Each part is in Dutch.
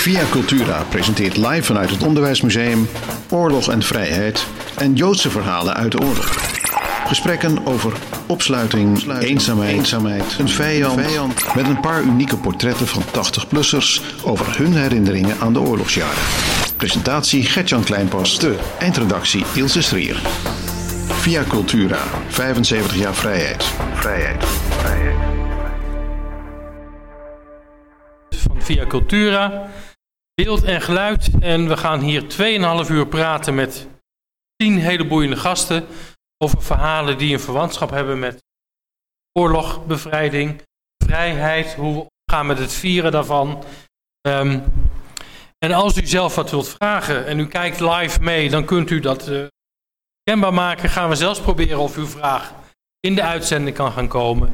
Via Cultura presenteert live vanuit het Onderwijsmuseum Oorlog en Vrijheid en Joodse verhalen uit de oorlog. Gesprekken over opsluiting, eenzaamheid, eenzaamheid een vijand, met een paar unieke portretten van 80-plussers over hun herinneringen aan de oorlogsjaren. Presentatie Gertjan Kleinpas, de eindredactie Ilse Strier. Via Cultura, 75 jaar vrijheid. Vrijheid, vrijheid. van Via Cultura. Beeld en geluid. En we gaan hier 2,5 uur praten met 10 hele boeiende gasten. Over verhalen die een verwantschap hebben met oorlog, bevrijding, vrijheid. Hoe we omgaan met het vieren daarvan. Ehm, en als u zelf wat wilt vragen en u kijkt live mee, dan kunt u dat eh, kenbaar maken. Gaan we zelfs proberen of uw vraag in de uitzending kan gaan komen.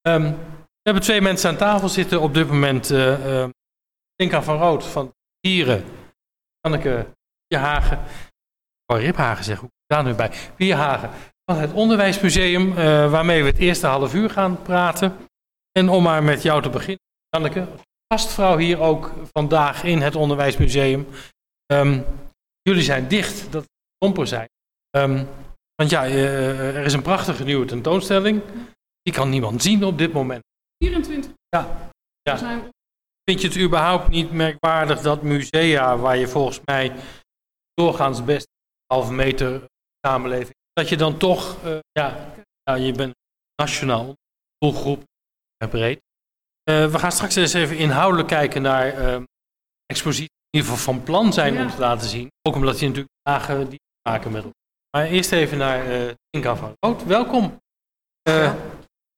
Ehm, we hebben twee mensen aan tafel zitten op dit moment. uh, Inka van Rood van Dieren. Anneke Pierhagen. Oh, Riphagen zeg, hoe daar nu bij? Pierhagen van het Onderwijsmuseum, eh, waarmee we het eerste half uur gaan praten. En om maar met jou te beginnen, Anneke, gastvrouw hier ook vandaag in het Onderwijsmuseum. Ehm, jullie zijn dicht, dat domper zijn. Ehm, want ja, eh, er is een prachtige nieuwe tentoonstelling. Die kan niemand zien op dit moment. 24 Ja. Ja. zijn Vind je het überhaupt niet merkwaardig dat musea, waar je volgens mij doorgaans best een halve meter samenleving, dat je dan toch, eh, ja, je bent nationaal doelgroep eh, breed. Eh, we gaan straks eens even inhoudelijk kijken naar eh, exposities in ieder geval van plan zijn Ja. om te laten zien. Ook omdat je natuurlijk dagen die maken met. Maar eerst even naar eh Inka van Rood. Welkom.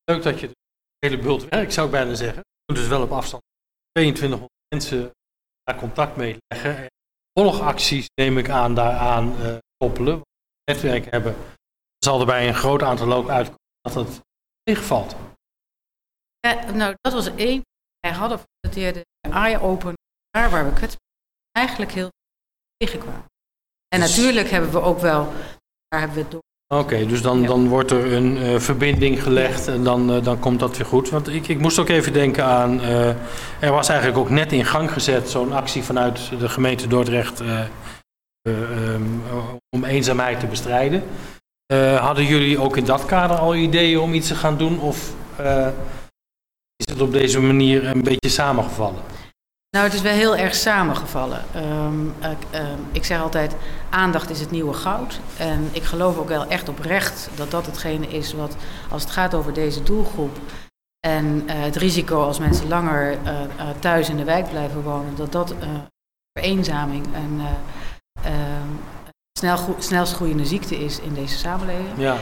Leuk dat je de hele bult werk, zou ik bijna zeggen. Je moet dus wel op afstand 2200 mensen daar contact mee leggen. En Volgacties neem ik aan daaraan eh koppelen. Netwerk hebben. Zal er bij een groot aantal loop uitkomen dat het tegenvalt. Ja, nou, dat was één. Wij hadden de Aya Open, daar waar we kwetsbaar eigenlijk heel tegenkwamen. En natuurlijk hebben we ook wel, daar hebben we het door. Oké, dus dan, Ja. dan wordt er een eh, verbinding gelegd en dan, eh, dan komt dat weer goed. Want ik, ik moest ook even denken aan, eh, er was eigenlijk ook net in gang gezet zo'n actie vanuit de gemeente Dordrecht om eenzaamheid te bestrijden. Hadden jullie ook in dat kader al ideeën om iets te gaan doen of is het op deze manier een beetje samengevallen? Nou, het is wel heel erg samengevallen. Ehm, ehm, ik zeg altijd, aandacht is het nieuwe goud. En ik geloof ook wel echt oprecht dat dat hetgene is wat, als het gaat over deze doelgroep... en eh, het risico als mensen langer eh, eh, thuis in de wijk blijven wonen... dat dat vereenzaming een eh, ehm, snel snelst groeiende ziekte is in deze samenleving. Ja,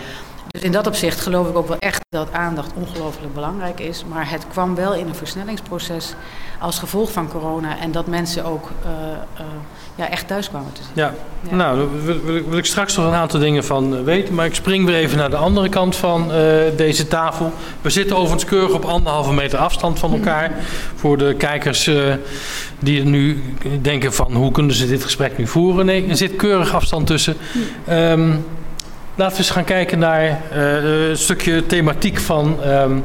Dus in dat opzicht geloof ik ook wel echt dat aandacht ongelooflijk belangrijk is. Maar het kwam wel in een versnellingsproces als gevolg van corona. En dat mensen ook eh, eh, ja, echt thuis kwamen te zitten. Ja, Ja. nou, daar wil, wil, wil ik straks nog een aantal dingen van eh, weten. Maar ik spring weer even naar de andere kant van deze tafel. We zitten overigens keurig op anderhalve meter afstand van elkaar. Voor de kijkers die nu denken van hoe kunnen ze dit gesprek nu voeren. Nee, er zit keurig afstand tussen. Ehm, laten we eens gaan kijken naar eh, een stukje thematiek van... ehm,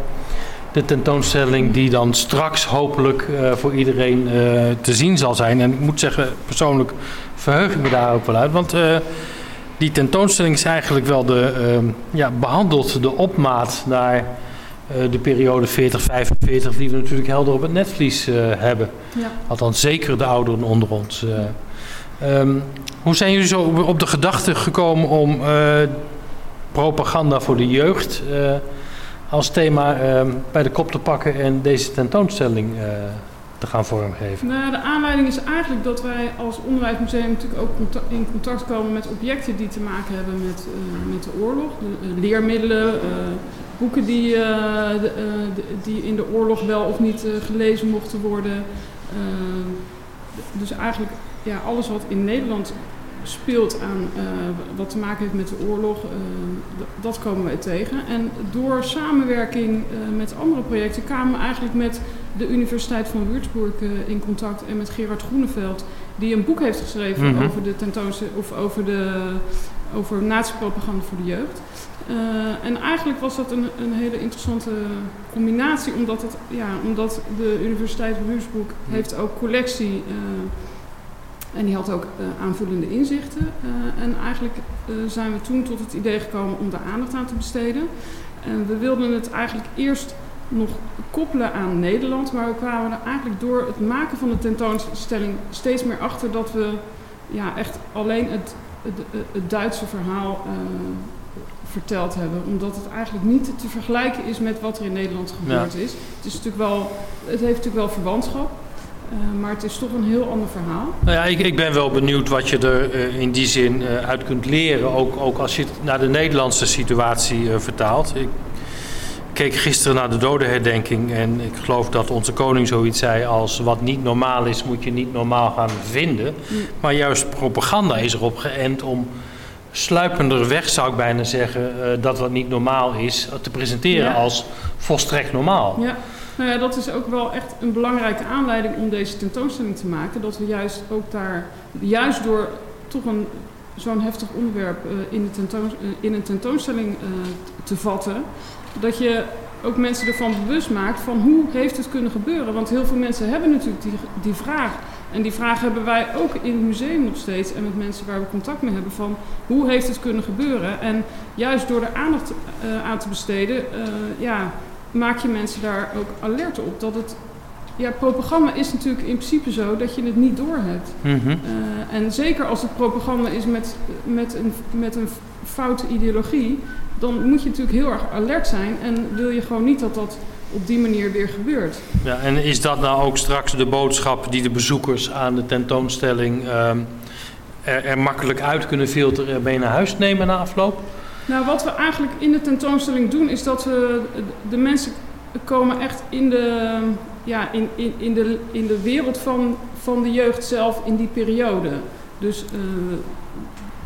de tentoonstelling die dan straks hopelijk eh, voor iedereen eh, te zien zal zijn. En ik moet zeggen, persoonlijk verheug ik me daar ook wel uit. Want die tentoonstelling is eigenlijk wel de, ehm, ja, behandelt de opmaat naar de periode 40-45 die we natuurlijk helder op het netvlies hebben. Ja. Althans, zeker de ouderen onder ons. eh. Ehm, hoe zijn jullie zo op de gedachte gekomen om eh, propaganda voor de jeugd eh, als thema ehm, bij de kop te pakken en deze tentoonstelling eh, te gaan vormgeven? Nou, de aanleiding is eigenlijk dat wij als onderwijsmuseum natuurlijk ook in contact komen met objecten die te maken hebben met, met de oorlog. De, leermiddelen, boeken die, die in de oorlog wel of niet gelezen mochten worden. Eh, d- dus eigenlijk ja, alles wat in Nederland speelt aan eh, wat te maken heeft met de oorlog, eh, dat komen wij tegen. En door samenwerking eh, met andere projecten kwamen we eigenlijk met de Universiteit van Würzburg in contact en met Gerard Groeneveld, die een boek heeft geschreven Mhm. over de tentoonstelling of over de over nazi-propaganda voor de jeugd. En eigenlijk was dat een, een hele interessante combinatie, omdat, het, ja, omdat de Universiteit Würzburg heeft ook collectie en die had ook uh, aanvullende inzichten. en eigenlijk zijn we toen tot het idee gekomen om daar aandacht aan te besteden. En we wilden het eigenlijk eerst nog koppelen aan Nederland, maar we kwamen er eigenlijk door het maken van de tentoonstelling steeds meer achter dat we ja, echt alleen het, het, het Duitse verhaal verteld hebben. Omdat het eigenlijk niet te vergelijken is met wat er in Nederland gebeurd is. Het, is natuurlijk wel, het heeft natuurlijk wel verwantschap. Uh, maar het is toch een heel ander verhaal. Nou ja, ik, ik ben wel benieuwd wat je er uh, in die zin uh, uit kunt leren. Ook, ook als je het naar de Nederlandse situatie vertaalt. Ik keek gisteren naar de dodenherdenking. En ik geloof dat onze koning zoiets zei als... wat niet normaal is, moet je niet normaal gaan vinden. Mm. Maar juist propaganda is erop geënt om sluipender weg, zou ik bijna zeggen, dat wat niet normaal is, te presenteren ja. als volstrekt normaal. Ja. Nou ja, dat is ook wel echt een belangrijke aanleiding om deze tentoonstelling te maken. Dat we juist ook daar, juist door toch een, zo'n heftig onderwerp uh, in, de uh, in een tentoonstelling te vatten, dat je ook mensen ervan bewust maakt van hoe heeft het kunnen gebeuren. Want heel veel mensen hebben natuurlijk die, die vraag. En die vraag hebben wij ook in het museum nog steeds en met mensen waar we contact mee hebben van hoe heeft het kunnen gebeuren. En juist door er aandacht aan te besteden, ja, maak je mensen daar ook alert op. Dat het, ja, propaganda is natuurlijk in principe zo dat je het niet doorhebt. Mm -hmm. uh, en zeker als het propaganda is met, met, een, met een foute ideologie, dan moet je natuurlijk heel erg alert zijn en wil je gewoon niet dat dat op die manier weer gebeurt. Ja, en is dat nou ook straks de boodschap die de bezoekers aan de tentoonstelling um, er, er, makkelijk uit kunnen filteren en mee naar huis nemen na afloop? Nou, wat we eigenlijk in de tentoonstelling doen, is dat we de mensen komen echt in de, ja, in, in, in de, in de wereld van, van de jeugd zelf in die periode. Dus uh,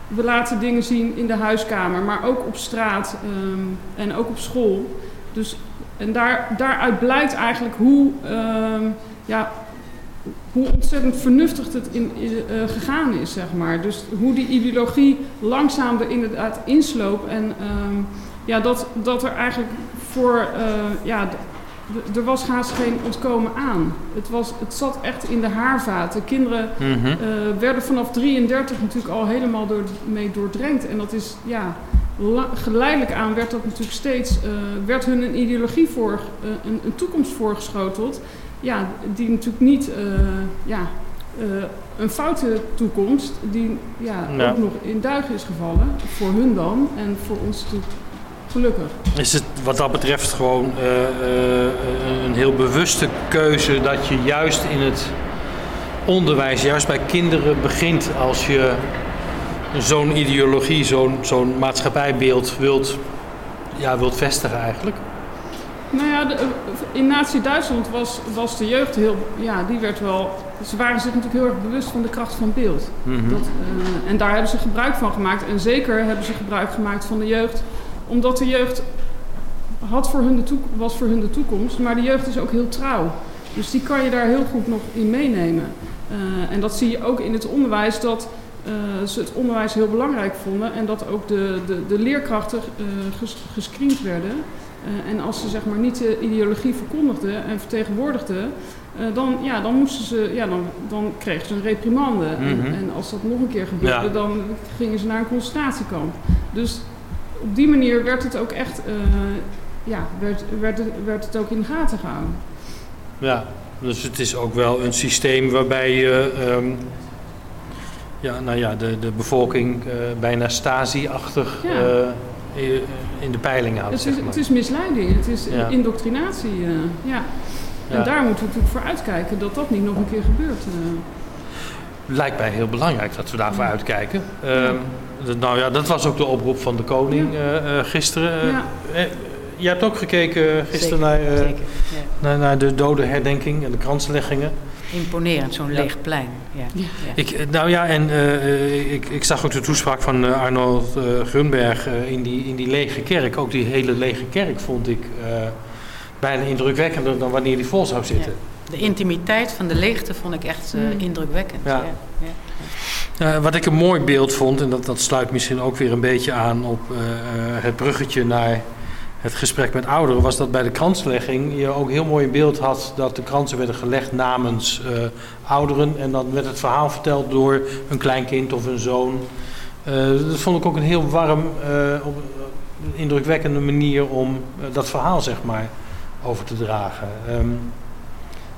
we laten dingen zien in de huiskamer, maar ook op straat um, en ook op school. Dus en daar, daaruit blijkt eigenlijk hoe, uh, ja, hoe ontzettend vernuftig het in, uh, gegaan is, zeg maar. Dus hoe die ideologie langzaam er inderdaad insloop. En uh, ja, dat, dat er eigenlijk voor, uh, ja, er was haast geen ontkomen aan. Het, was, het zat echt in de haarvaat. De kinderen mm -hmm. uh, werden vanaf 33 natuurlijk al helemaal door, mee doordrenkt. En dat is, ja, geleidelijk aan werd dat natuurlijk steeds, werd hun een ideologie voor, een, een, toekomst voorgeschoteld. Ja, die natuurlijk niet, uh, ja, een foute toekomst, die ja, ja, ook nog in duigen is gevallen. Voor hun dan en voor ons natuurlijk gelukkig. Is het wat dat betreft gewoon een heel bewuste keuze dat je juist in het onderwijs, juist bij kinderen begint als je zo'n ideologie, zo'n zo'n maatschappijbeeld wilt, ja, wilt vestigen eigenlijk? Nou ja, de, in Nazi-Duitsland was, was de jeugd heel, ja, die werd wel, ze waren zich natuurlijk heel erg bewust van de kracht van beeld. Mm -hmm. dat, uh, en daar hebben ze gebruik van gemaakt. En zeker hebben ze gebruik gemaakt van de jeugd, omdat de jeugd had voor hun de was voor hun de toekomst, maar de jeugd is ook heel trouw. Dus die kan je daar heel goed nog in meenemen. Uh, en dat zie je ook in het onderwijs, dat uh, ze het onderwijs heel belangrijk vonden en dat ook de, de, de leerkrachten ges, gescreend werden. Uh, en als ze zeg maar niet de ideologie verkondigden en vertegenwoordigden, dan, ja, dan, moesten ze, ja, dan, dan kregen ze een reprimande. Mm -hmm. en, en, als dat nog een keer gebeurde, ja. dan gingen ze naar een concentratiekamp. Dus op die manier werd het ook echt, ja, werd, werd, werd het ook in de gaten gehouden. Ja, dus het is ook wel een systeem waarbij je. Um ja, nou ja, de, de bevolking uh, bijna Stasi-achtig ja. Uh, in de peiling houdt. Het is, zeg maar. het is misleiding, het is ja. indoctrinatie. Uh, ja. En ja. daar moeten we natuurlijk voor uitkijken dat dat niet nog een keer gebeurt. Lijkt mij heel belangrijk dat we daarvoor uitkijken. Um, dat, nou ja, dat was ook de oproep van de koning gisteren. Je hebt ook gekeken gisteren naar, naar, naar, de dodenherdenking en de kransleggingen. Imponerend, zo'n ja. leeg plein. Ja. ja. Ik, nou ja, en uh, ik, ik zag ook de toespraak van uh, Arnold uh, Grunberg in, die, in die lege kerk. Ook die hele lege kerk vond ik bijna indrukwekkender dan wanneer die vol zou zitten. De intimiteit van de leegte vond ik echt mm. indrukwekkend. Ja. Uh, wat ik een mooi beeld vond, en dat, dat sluit misschien ook weer een beetje aan op uh, het bruggetje naar het gesprek met ouderen, was dat bij de kranslegging je ook heel mooi in beeld had dat de kransen werden gelegd namens uh, ouderen. En dan werd het verhaal verteld door een kleinkind of een zoon. dat vond ik ook een heel warm, op, indrukwekkende manier om dat verhaal zeg maar over te dragen. Um,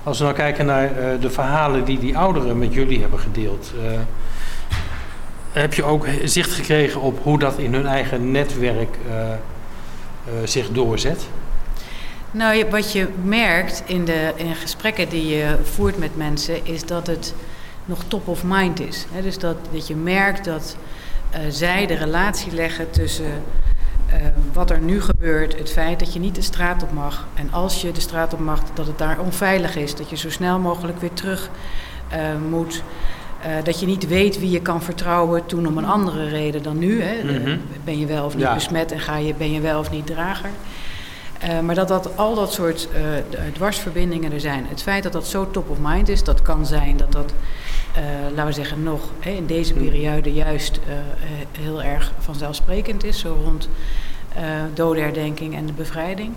als we nou kijken naar de verhalen die die ouderen met jullie hebben gedeeld heb je ook zicht gekregen op hoe dat in hun eigen netwerk zich doorzet? Nou, wat je merkt in de in gesprekken die je voert met mensen, is dat het nog top of mind is. Dus dat, dat je merkt dat uh, zij de relatie leggen tussen wat er nu gebeurt, het feit dat je niet de straat op mag. En als je de straat op mag, dat het daar onveilig is, dat je zo snel mogelijk weer terug moet. Uh, dat je niet weet wie je kan vertrouwen toen om een andere reden dan nu. Hè. Mm -hmm. Ben je wel of niet ja. besmet en ga je, ben je wel of niet drager. Uh, maar dat, dat al dat soort uh, dwarsverbindingen er zijn. Het feit dat dat zo top of mind is, dat kan zijn dat dat, laten we zeggen, nog hè, in deze mhm. periode juist heel erg vanzelfsprekend is. Zo rond dodenherdenking en de bevrijding.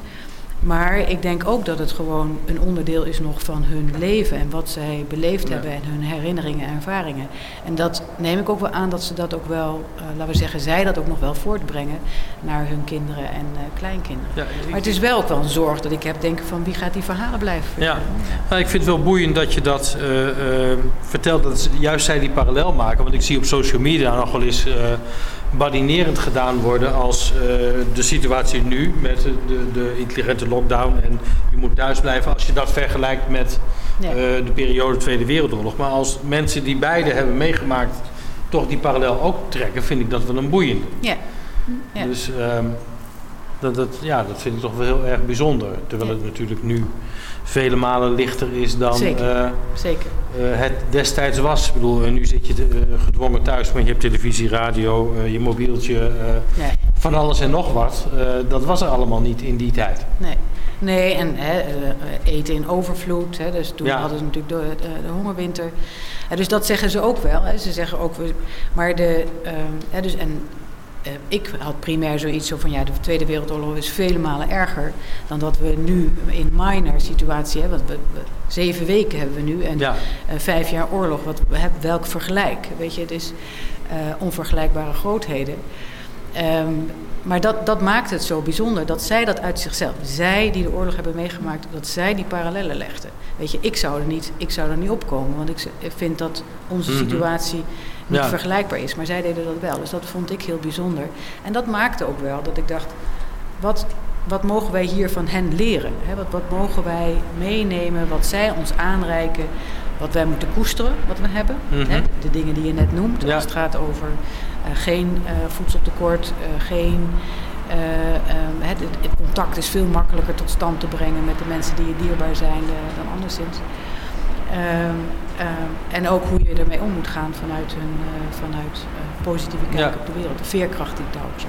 Maar ik denk ook dat het gewoon een onderdeel is nog van hun leven en wat zij beleefd ja. hebben en hun herinneringen en ervaringen. En dat neem ik ook wel aan dat ze dat ook wel, uh, laten we zeggen, zij dat ook nog wel voortbrengen naar hun kinderen en uh, kleinkinderen. Ja, maar het is wel ook wel een zorg dat ik heb, denken van wie gaat die verhalen blijven vertellen. Ja, nou, ik vind het wel boeiend dat je dat uh, vertelt, dat juist zij die parallel maken. Want ik zie op social media nog wel eens badinerend gedaan worden als uh, de situatie nu met de, de, intelligente lockdown en je moet thuis blijven als je dat vergelijkt met uh, de periode Tweede Wereldoorlog. Maar als mensen die beide hebben meegemaakt toch die parallel ook trekken, vind ik dat wel een boeiend. Ja. ja. Dus um, dat, dat, ja, dat vind ik toch wel heel erg bijzonder. Terwijl ja. het natuurlijk nu vele malen lichter is dan Zeker. Uh, Zeker. Uh, het destijds was. Ik bedoel, uh, nu zit je gedwongen thuis, maar je hebt televisie, radio, je mobieltje, nee. van alles en nog wat. dat was er allemaal niet in die tijd. Nee. Nee, en hè, eten in overvloed. Hè, dus toen ja. hadden ze natuurlijk de, de, de hongerwinter. dus dat zeggen ze ook wel. Hè. Ze zeggen ook, maar de, ehm, dus, en uh, ik had primair zoiets zo van ja, de Tweede Wereldoorlog is vele malen erger dan dat we nu in minor situatie hebben. Want we, we, zeven weken hebben we nu en ja. uh, vijf jaar oorlog. Wat, we hebben welk vergelijk? Weet je, het is uh, onvergelijkbare grootheden. Um, maar dat, dat maakt het zo bijzonder dat zij dat uit zichzelf, zij die de oorlog hebben meegemaakt, dat zij die parallellen legden. Weet je, ik zou er niet, ik zou er niet opkomen, want ik vind dat onze situatie niet vergelijkbaar is. Maar zij deden dat wel, dus dat vond ik heel bijzonder. En dat maakte ook wel dat ik dacht, wat, wat mogen wij hier van hen leren? Wat, wat mogen wij meenemen, wat zij ons aanreiken, wat wij moeten koesteren, wat we hebben. Mm -hmm. hè? De dingen die je net noemt, ja. als het gaat over uh, geen uh, voedseltekort, uh, geen. Het, het, contact is veel makkelijker tot stand te brengen met de mensen die je dierbaar zijn dan anderszins. Um, um, en ook hoe je ermee om moet gaan vanuit hun vanuit, positieve kijk ja. op de wereld. De veerkracht die daar ook zit.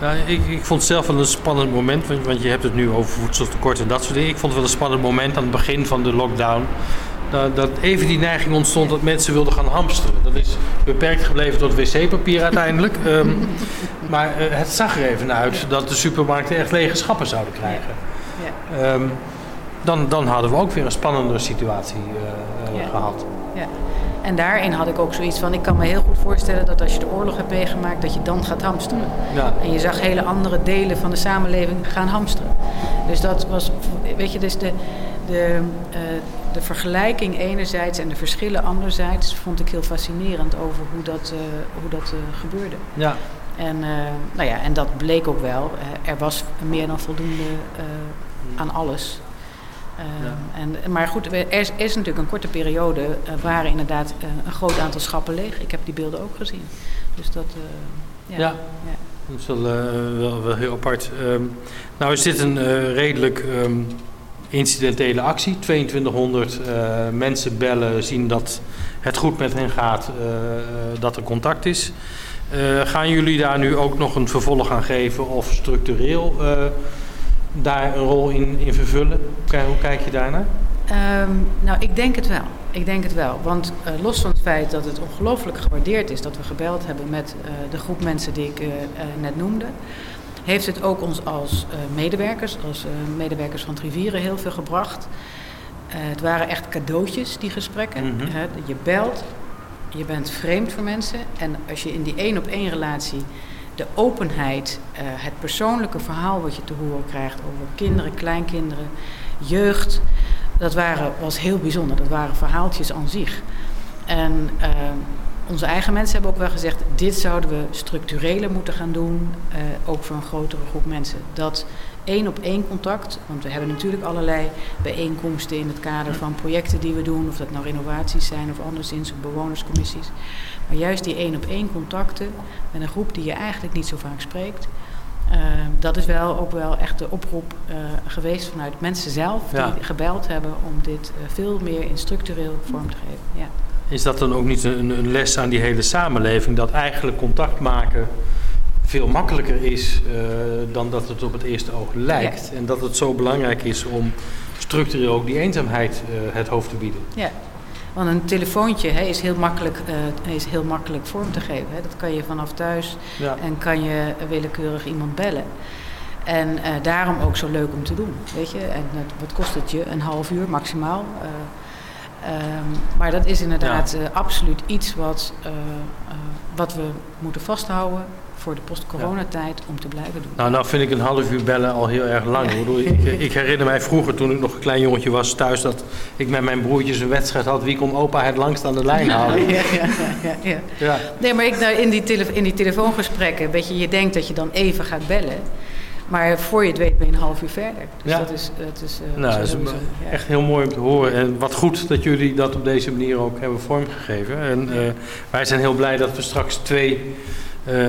Ja, ik, ik, vond het zelf wel een spannend moment, want, want je hebt het nu over voedseltekort en dat soort dingen. Ik vond het wel een spannend moment aan het begin van de lockdown dat, dat even die neiging ontstond dat mensen wilden gaan hamsteren. Dat is beperkt gebleven tot wc-papier uiteindelijk. um, maar uh, het zag er even uit dat de supermarkten echt lege schappen zouden krijgen. Ja. Um, dan, dan hadden we ook weer een spannende situatie uh, ja. gehad. Ja. En daarin had ik ook zoiets van, ik kan me heel goed voorstellen dat als je de oorlog hebt meegemaakt, dat je dan gaat hamsteren. Ja. En je zag hele andere delen van de samenleving gaan hamsteren. Dus dat was, weet je, dus de, de, uh, de vergelijking enerzijds en de verschillen anderzijds vond ik heel fascinerend over hoe dat, uh, hoe dat uh, gebeurde. Ja. En, nou ja, en dat bleek ook wel. er was meer dan voldoende aan alles. Ja. en, maar goed, er is, is, natuurlijk een korte periode uh, waren inderdaad uh, een groot aantal schappen leeg. Ik heb die beelden ook gezien. Dus dat, uh, ja, ja. ja. Dat is wel, wel, wel, heel apart. Um, nou is dit een redelijk um, incidentele actie. 2200 mensen bellen, zien dat het goed met hen gaat, dat er contact is. gaan jullie daar nu ook nog een vervolg aan geven of structureel daar een rol in, in vervullen? Hoe kijk je daarnaar? Um, nou, ik denk het wel. ik denk het wel. Want uh, los van het feit dat het ongelooflijk gewaardeerd is dat we gebeld hebben met uh, de groep mensen die ik uh, net noemde, heeft het ook ons als medewerkers, als medewerkers van het Rivieren, heel veel gebracht. het waren echt cadeautjes, die gesprekken. Mhm. je belt, je bent vreemd voor mensen. En als je in die één op één relatie de openheid, het persoonlijke verhaal wat je te horen krijgt over kinderen, kleinkinderen, jeugd dat waren, was heel bijzonder. Dat waren verhaaltjes aan zich. En uh, onze eigen mensen hebben ook wel gezegd: dit zouden we structureler moeten gaan doen, uh, ook voor een grotere groep mensen. Dat één op één contact, want we hebben natuurlijk allerlei bijeenkomsten in het kader van projecten die we doen, of dat nou renovaties zijn of anderszins, of bewonerscommissies. Maar juist die één op één contacten met een groep die je eigenlijk niet zo vaak spreekt, uh, dat is wel ook wel echt de oproep uh, geweest vanuit mensen zelf die Ja. gebeld hebben om dit uh, veel meer in structureel vorm te geven. Ja. Is dat dan ook niet een, een les aan die hele samenleving? Dat eigenlijk contact maken veel makkelijker is uh, dan dat het op het eerste oog lijkt. Ja. En dat het zo belangrijk is om structureel ook die eenzaamheid uh, het hoofd te bieden. Ja. Want een telefoontje hè, is, heel makkelijk, uh, is heel makkelijk vorm te geven. Hè. Dat kan je vanaf thuis Ja. en kan je willekeurig iemand bellen. En uh, daarom ook zo leuk om te doen, weet je. En het, wat kost het je? Een half uur maximaal. Uh, um, maar dat is inderdaad ja. absoluut iets wat, wat we moeten vasthouden voor de post-coronatijd om te blijven doen. Nou, nou vind ik een half uur bellen al heel erg lang. Ja. Ik, ik, herinner mij vroeger toen ik nog een klein jongetje was thuis... dat ik met mijn broertjes een wedstrijd had... wie kon opa het langst aan de lijn houden. Ja, ja, ja, ja. ja. Nee, maar ik, nou, in, die tele, in die telefoongesprekken... Weet je, je denkt dat je dan even gaat bellen... Maar voor je het weet ben je een half uur verder. Dus ja. dat is, dat is, uh, nou, dat is ja. echt heel mooi om te horen. En wat goed dat jullie dat op deze manier ook hebben vormgegeven. En uh, wij zijn heel blij dat we straks twee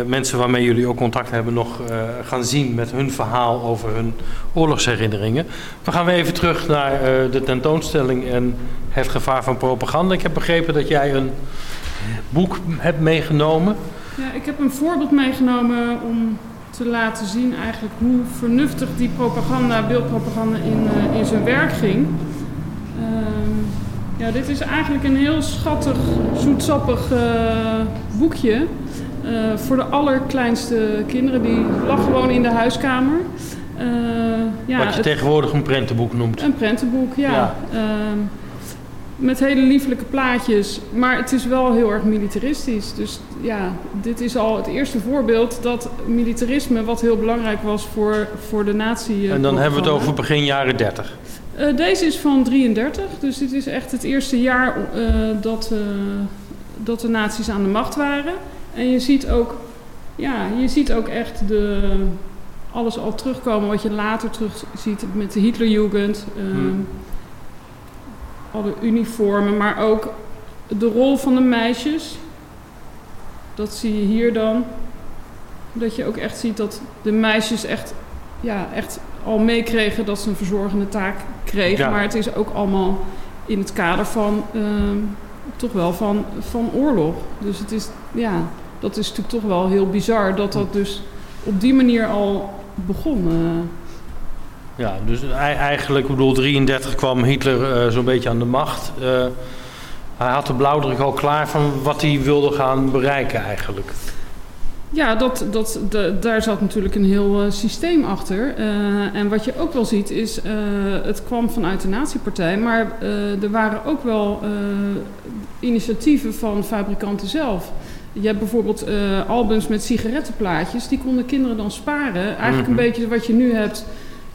mensen waarmee jullie ook contact hebben nog uh, gaan zien met hun verhaal over hun oorlogsherinneringen. We gaan even terug naar uh, de tentoonstelling en het gevaar van propaganda. Ik heb begrepen dat jij een boek hebt meegenomen. Ja, ik heb een voorbeeld meegenomen om te laten zien eigenlijk hoe vernuftig die propaganda, beeldpropaganda in, in zijn werk ging. Uh, ja, dit is eigenlijk een heel schattig, zoetsappig boekje. Uh, voor de allerkleinste kinderen. Die lag gewoon in de huiskamer. Uh, ja, Wat je het, tegenwoordig een prentenboek noemt. Een prentenboek, ja. ja. Uh, met hele lieflijke plaatjes. Maar het is wel heel erg militaristisch. Dus ja, dit is al het eerste voorbeeld dat militarisme... wat heel belangrijk was voor, voor de natie... en dan hebben we het over begin jaren 30. Uh, deze is van 33. Dus dit is echt het eerste jaar uh, dat, uh, dat de nazi's aan de macht waren. En je ziet ook, ja, je ziet ook echt de, alles al terugkomen wat je later terug ziet met de Hitlerjugend. Hmm. Alle uniformen, maar ook de rol van de meisjes. Dat zie je hier dan. Dat je ook echt ziet dat de meisjes echt, ja, echt al meekregen dat ze een verzorgende taak kregen. Ja. Maar het is ook allemaal in het kader van, uh, toch wel van, van oorlog. Dus het is, ja, dat is natuurlijk toch wel heel bizar dat dat dus op die manier al begon. Uh. Ja, dus eigenlijk, ik bedoel, 33 kwam Hitler uh, zo'n beetje aan de macht. Uh, hij had de blauwdruk al klaar van wat hij wilde gaan bereiken eigenlijk. Ja, dat, dat, de, daar zat natuurlijk een heel uh, systeem achter. En wat je ook wel ziet is, het kwam vanuit de Nazi-partij, maar er waren ook wel initiatieven van fabrikanten zelf. Je hebt bijvoorbeeld albums met sigarettenplaatjes, die konden kinderen dan sparen. Eigenlijk Mhm. een beetje wat je nu hebt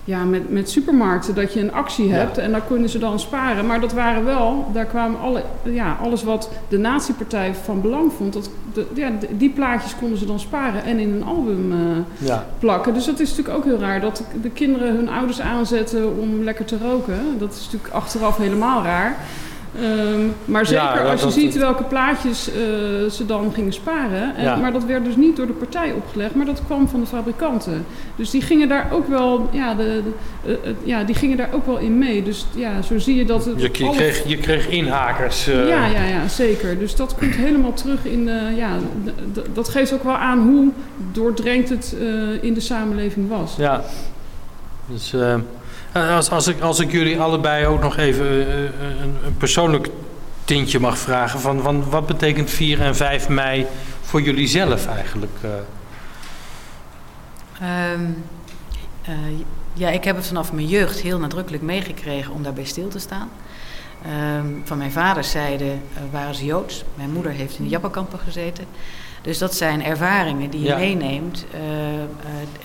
ja, met, met supermarkten, dat je een actie hebt Ja. en daar kunnen ze dan sparen. Maar dat waren wel, daar kwamen alle, ja, alles wat de nazi-partij van belang vond, dat, de, ja, die plaatjes konden ze dan sparen en in een album eh, Ja, plakken. Dus dat is natuurlijk ook heel raar, dat de kinderen hun ouders aanzetten om lekker te roken. Dat is natuurlijk achteraf helemaal raar. Ehm, maar zeker Ja, als je ziet welke plaatjes eh, ze dan gingen sparen. En, Ja. Maar dat werd dus niet door de partij opgelegd, maar dat kwam van de fabrikanten. Dus die gingen daar ook wel, ja, de, de- eh, eh, ja, die gingen daar ook wel in mee. Dus ja, zo zie je dat het. je, je, kreeg, je kreeg inhakers. ja, ja, ja, zeker. Dus dat komt helemaal terug in de. Ja, dat geeft ook wel aan hoe doordrenkt het in de samenleving was. Ja. Dus als, als, ik, als ik jullie allebei ook nog even eh, een, een persoonlijk tintje mag vragen. Van, van wat betekent 4 en 5 mei voor jullie zelf eigenlijk? Um, uh, ja, ik heb het vanaf mijn jeugd heel nadrukkelijk meegekregen om daarbij stil te staan. Um, van mijn vaders zijde uh, waren ze Joods. Mijn moeder heeft in de Jappenkampen gezeten. Dus dat zijn ervaringen die je ja. meeneemt,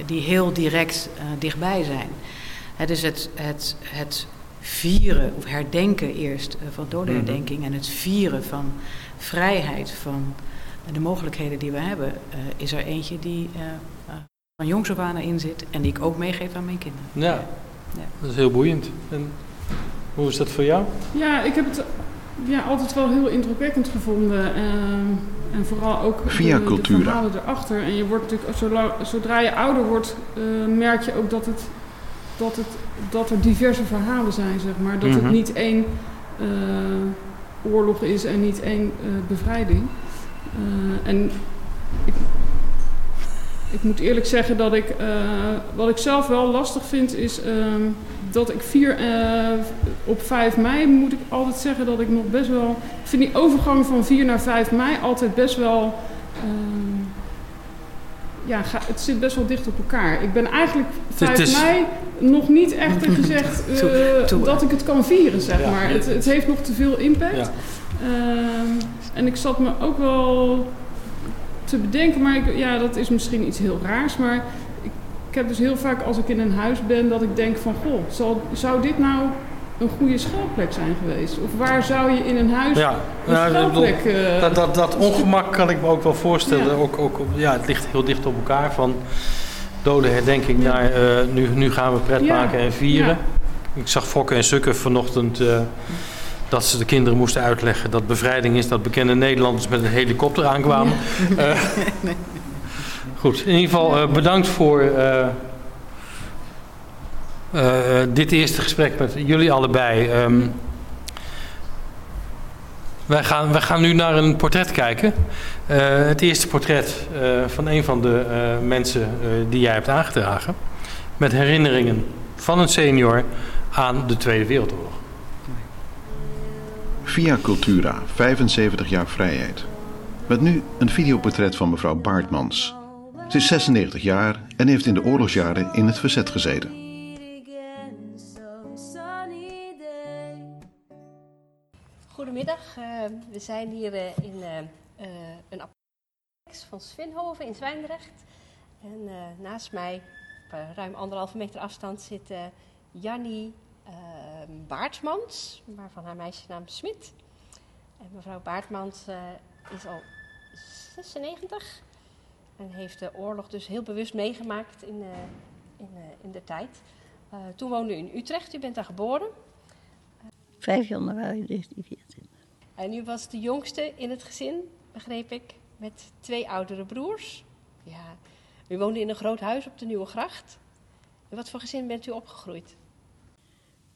die heel direct dichtbij zijn. He, dus het, het, het vieren of herdenken eerst van dodenherdenking mm -hmm. en het vieren van vrijheid, van de mogelijkheden die we hebben, uh, is er eentje die uh, uh, van jongs af aan in zit en die ik ook meegeef aan mijn kinderen. Ja, ja. dat is heel boeiend. En hoe is dat voor jou? Ja, ik heb het ja, altijd wel heel indrukwekkend gevonden. en vooral ook Via de, cultuur. de verhalen erachter. En je wordt natuurlijk, zodra je ouder wordt, merk je ook dat het dat, het, dat er diverse verhalen zijn, zeg maar. Dat mm -hmm. het niet één uh, oorlog is en niet één uh, bevrijding. Uh, en ik, ik, moet eerlijk zeggen dat ik, wat ik zelf wel lastig vind, is dat ik vier, op 5 mei moet ik altijd zeggen dat ik nog best wel... Ik vind die overgang van 4 naar 5 mei altijd best wel ja, ga, het zit best wel dicht op elkaar. Ik ben eigenlijk 5 is... mei nog niet echt gezegd uh, toe, toe. dat ik het kan vieren, zeg ja. maar. Het, het, heeft nog te veel impact. Ja. Uh, en ik zat me ook wel te bedenken, maar ik, ja, dat is misschien iets heel raars, maar ik, ik, heb dus heel vaak als ik in een huis ben dat ik denk van, goh, zal, zou dit nou een goede schuilplek zijn geweest? Of waar zou je in een huis ja, een ja, schuilplek... Uh, dat, dat, dat ongemak kan ik me ook wel voorstellen. Ja. Ook, ook, ja, het ligt heel dicht op elkaar. Van dode herdenking naar uh, nu, nu gaan we pret maken en vieren. Ik zag Fokke en Sukke vanochtend... Uh, dat ze de kinderen moesten uitleggen dat bevrijding is dat bekende Nederlanders met een helikopter aankwamen. Goed, in ieder geval bedankt voor dit eerste gesprek met jullie allebei. Um, wij, gaan, gaan nu naar een portret kijken. Uh, het eerste portret uh, van een van de mensen die jij hebt aangedragen. Met herinneringen van een senior aan de Tweede Wereldoorlog. Via Cultura, 75 jaar vrijheid. Met nu een videoportret van mevrouw Baartmans. Ze is 96 jaar en heeft in de oorlogsjaren in het verzet gezeten. Goedemiddag, uh, we zijn hier uh, in uh, een appartement van Svinhoven in Zwijndrecht. En naast mij, op ruim anderhalve meter afstand, zit Jannie Baartmans, waarvan haar meisjesnaam Smit. En mevrouw Baartmans is al 96 en heeft de oorlog dus heel bewust meegemaakt in, in, in de tijd. toen woonde u in Utrecht, u bent daar geboren. 5 januari 1914. En u was de jongste in het gezin, begreep ik, met twee oudere broers. Ja, u woonde in een groot huis op de Nieuwe Gracht. In wat voor gezin bent u opgegroeid?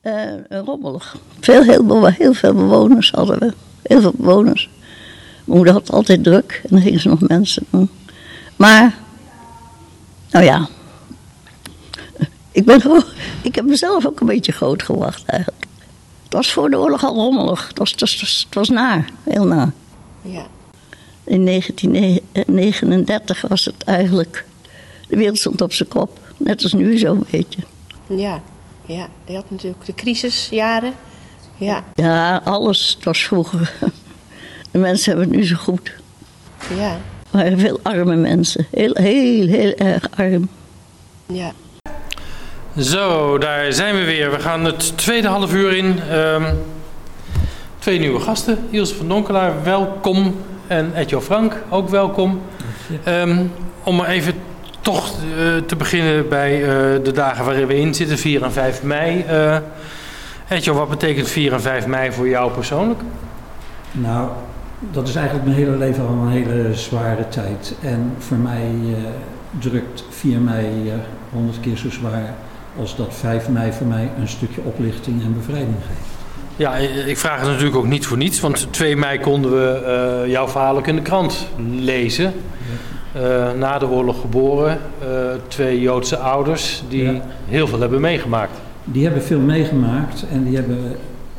Uh, rommelig. Veel, heel, heel veel bewoners hadden we. Heel veel bewoners. Mijn moeder had altijd druk en dan gingen ze nog mensen doen. Maar, nou ja. Ik, ben, ik heb mezelf ook een beetje groot gewacht eigenlijk. Het was voor de oorlog al rommelig. Het was, het was, het was naar, heel naar. Ja. In 1939 was het eigenlijk... De wereld stond op zijn kop. Net als nu zo'n beetje. Ja, ja. Je had natuurlijk de crisisjaren. Ja. Ja, alles. Het was vroeger... De mensen hebben het nu zo goed. Ja. Waren veel arme mensen. Heel, heel, heel erg arm. Ja. Zo, daar zijn we weer. We gaan het tweede half uur in. Um, twee nieuwe gasten. Ilse van Donkelaar, welkom. En Edjo Frank, ook welkom. Um, om maar even toch uh, te beginnen bij uh, de dagen waarin we in zitten, 4 en 5 mei. Uh, Edjo, wat betekent 4 en 5 mei voor jou persoonlijk? Nou, dat is eigenlijk mijn hele leven al een hele zware tijd. En voor mij drukt 4 mei 100 keer zo zwaar als dat 5 mei voor mij een stukje oplichting en bevrijding geeft. Ja, ik vraag het natuurlijk ook niet voor niets, want 2 mei konden we uh, jouw verhaal ook in de krant lezen. Uh, na de oorlog geboren, uh, twee Joodse ouders die ja. heel veel hebben meegemaakt. Die hebben veel meegemaakt en die hebben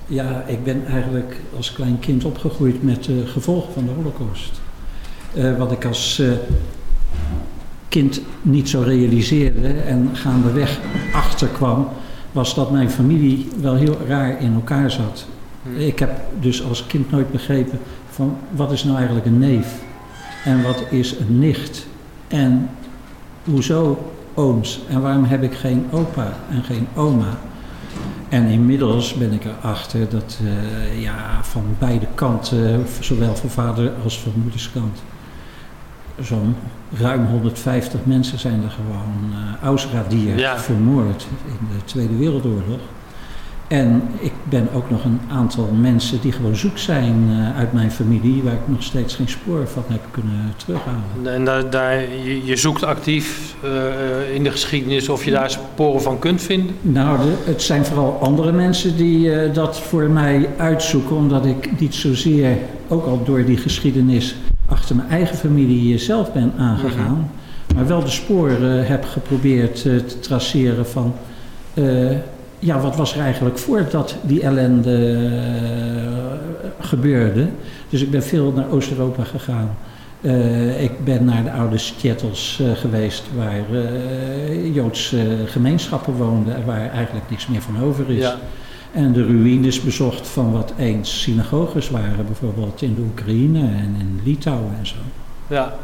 Ja, ik ben eigenlijk als klein kind opgegroeid met de gevolgen van de holocaust. Wat ik als kind niet zo realiseerde en gaandeweg achterkwam, was dat mijn familie wel heel raar in elkaar zat. Hmm. Ik heb dus als kind nooit begrepen van wat is nou eigenlijk een neef en wat is een nicht en hoezo ooms en waarom heb ik geen opa en geen oma. En inmiddels ben ik erachter dat uh, ja, van beide kanten, zowel van vader als van moeders kant, zo'n ruim 150 mensen zijn er gewoon uh, Ausradier ja. vermoord in de Tweede Wereldoorlog. En ik ben ook nog een aantal mensen die gewoon zoek zijn uh, uit mijn familie, waar ik nog steeds geen spoor van heb kunnen terughalen. En daar, daar, je, je zoekt actief uh, in de geschiedenis of je daar sporen van kunt vinden? Nou, de, het zijn vooral andere mensen die uh, dat voor mij uitzoeken, omdat ik niet zozeer, ook al door die geschiedenis, achter mijn eigen familie zelf ben aangegaan. Mm -hmm. Maar wel de sporen heb geprobeerd te traceren van ja, wat was er eigenlijk voordat die ellende uh, gebeurde? Dus ik ben veel naar Oost-Europa gegaan. Uh, ik ben naar de oude uh, geweest, waar Joodse gemeenschappen woonden en waar eigenlijk niks meer van over is. Ja. En de ruïnes bezocht van wat eens synagoges waren, bijvoorbeeld in de Oekraïne en in Litouwen en zo. Ja,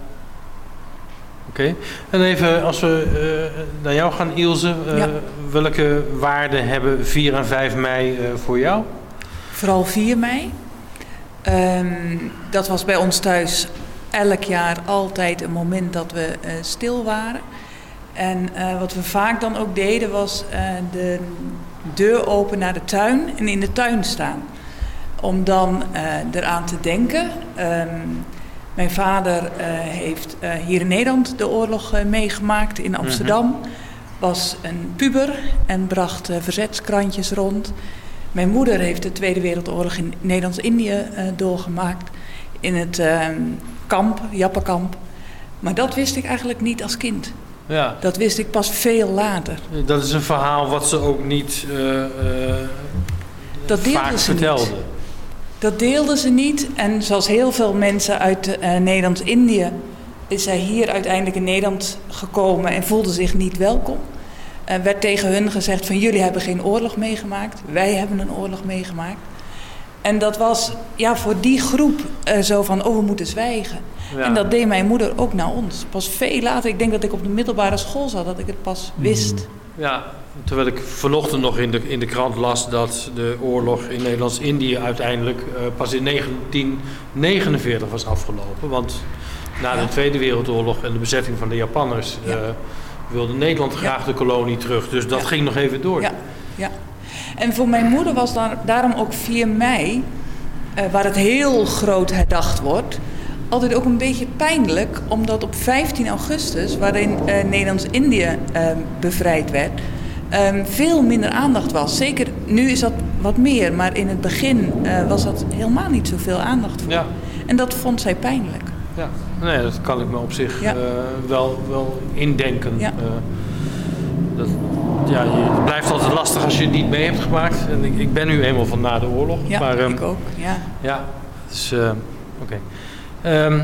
Oké, en even als we uh, naar jou gaan, Ilse. Uh, ja. Welke waarden hebben 4 en 5 mei uh, voor jou? Vooral 4 mei. Um, dat was bij ons thuis elk jaar altijd een moment dat we stil waren. En wat we vaak dan ook deden was de deur open naar de tuin en in de tuin staan. Om dan eraan te denken. Um, mijn vader uh, heeft uh, hier in Nederland de oorlog uh, meegemaakt in Amsterdam. Mm -hmm. Was een puber en bracht verzetskrantjes rond. Mijn moeder heeft de Tweede Wereldoorlog in Nederlands-Indië doorgemaakt. In het ehm, kamp, Jappenkamp. Maar dat wist ik eigenlijk niet als kind. Ja. Dat wist ik pas veel later. Dat is een verhaal wat ze ook niet dat vaak vertelde. Niet. Dat deelden ze niet. En zoals heel veel mensen uit uh, Nederlands-Indië is zij hier uiteindelijk in Nederland gekomen en voelde zich niet welkom. Er werd tegen hun gezegd van jullie hebben geen oorlog meegemaakt, wij hebben een oorlog meegemaakt. En dat was ja, voor die groep uh, zo van, oh we moeten zwijgen. Ja. En dat deed mijn moeder ook naar ons. Pas veel later, ik denk dat ik op de middelbare school zat, dat ik het pas wist. Ja, Terwijl ik vanochtend nog in de, in de krant las dat de oorlog in Nederlands-Indië uiteindelijk uh, pas in 1949 was afgelopen. Want na de Tweede Wereldoorlog en de bezetting van de Japanners uh, wilde Nederland graag de kolonie terug. Dus dat ging nog even door. Ja, ja. En voor mijn moeder was daar, daarom ook 4 mei, uh, waar het heel groot herdacht wordt, altijd ook een beetje pijnlijk, omdat op 15 augustus, waarin Nederlands-Indië bevrijd werd um, veel minder aandacht was. Zeker nu is dat wat meer, maar in het begin uh, was dat helemaal niet zoveel aandacht voor. Ja. En dat vond zij pijnlijk. Ja, nee, dat kan ik me op zich ja. uh, wel, wel indenken. Ja. Dat, ja, het blijft altijd lastig als je het niet mee hebt gemaakt. En ik, ik ben nu eenmaal van na de oorlog. Ja, maar, ik ook. Ja, ja dus, oké. Okay. Um,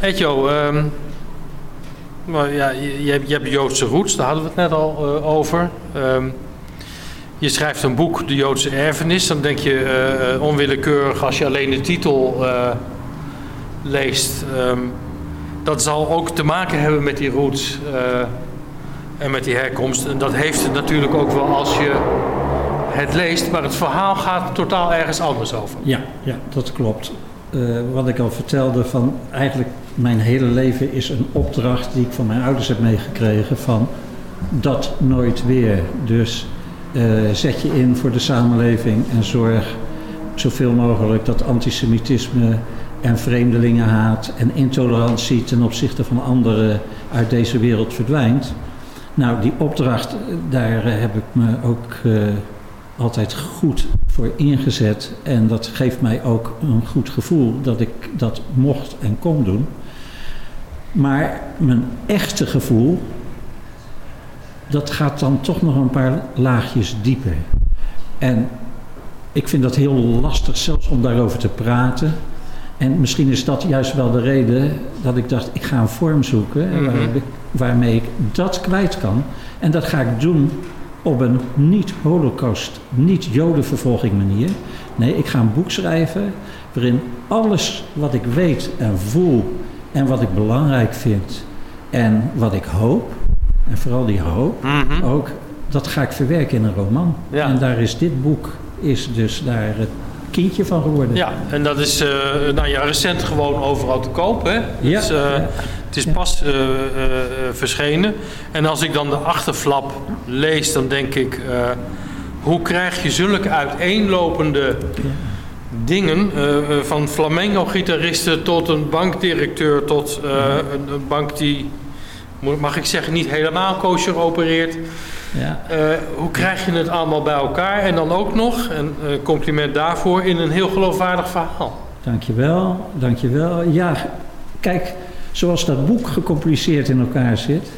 Etjo, um, maar ja, je, je, hebt, Joodse roots, daar hadden we het net al uh, over. Um, je schrijft een boek, De Joodse Erfenis. Dan denk je uh, onwillekeurig als je alleen de titel uh, leest. Dat zal ook te maken hebben met die roots en met die herkomst. En dat heeft het natuurlijk ook wel als je het leest. Maar het verhaal gaat totaal ergens anders over. Ja, ja dat klopt. Wat ik al vertelde van eigenlijk mijn hele leven is een opdracht die ik van mijn ouders heb meegekregen van dat nooit weer. Dus uh, zet je in voor de samenleving en zorg zoveel mogelijk dat antisemitisme en vreemdelingenhaat en intolerantie ten opzichte van anderen uit deze wereld verdwijnt. Nou, die opdracht, daar heb ik me ook altijd goed voor ingezet. En dat geeft mij ook een goed gevoel dat ik dat mocht en kon doen. Maar mijn echte gevoel, dat gaat dan toch nog een paar laagjes dieper. En ik vind dat heel lastig zelfs om daarover te praten. En misschien is dat juist wel de reden dat ik dacht, ik ga een vorm zoeken Mhm. waar ik- waarmee ik dat kwijt kan. En dat ga ik doen op een niet-holocaust, niet-jodenvervolging manier. Nee, ik ga een boek schrijven waarin alles wat ik weet en voel en wat ik belangrijk vind en wat ik hoop, en vooral die hoop, Mhm. ook, dat ga ik verwerken in een roman. Ja. En daar is dit boek is dus daar het kindje van geworden. Ja, en dat is eh, nou ja, recent gewoon overal te koop. Hè? Ja, Dus, eh, ja. Het is Ja. pas eh, eh, eh, verschenen. En als ik dan de achterflap lees, dan denk ik... eh, hoe krijg je zulke uiteenlopende dingen... eh, eh, van flamenco-gitaristen tot een bankdirecteur... tot eh, een, een bank die, mag ik zeggen, niet helemaal kosher opereert... Ja. Eh, hoe krijg je het allemaal bij elkaar? En dan ook nog, een eh, compliment daarvoor, in een heel geloofwaardig verhaal. Dankjewel, dankjewel. Ja, kijk, zoals dat boek gecompliceerd in elkaar zit,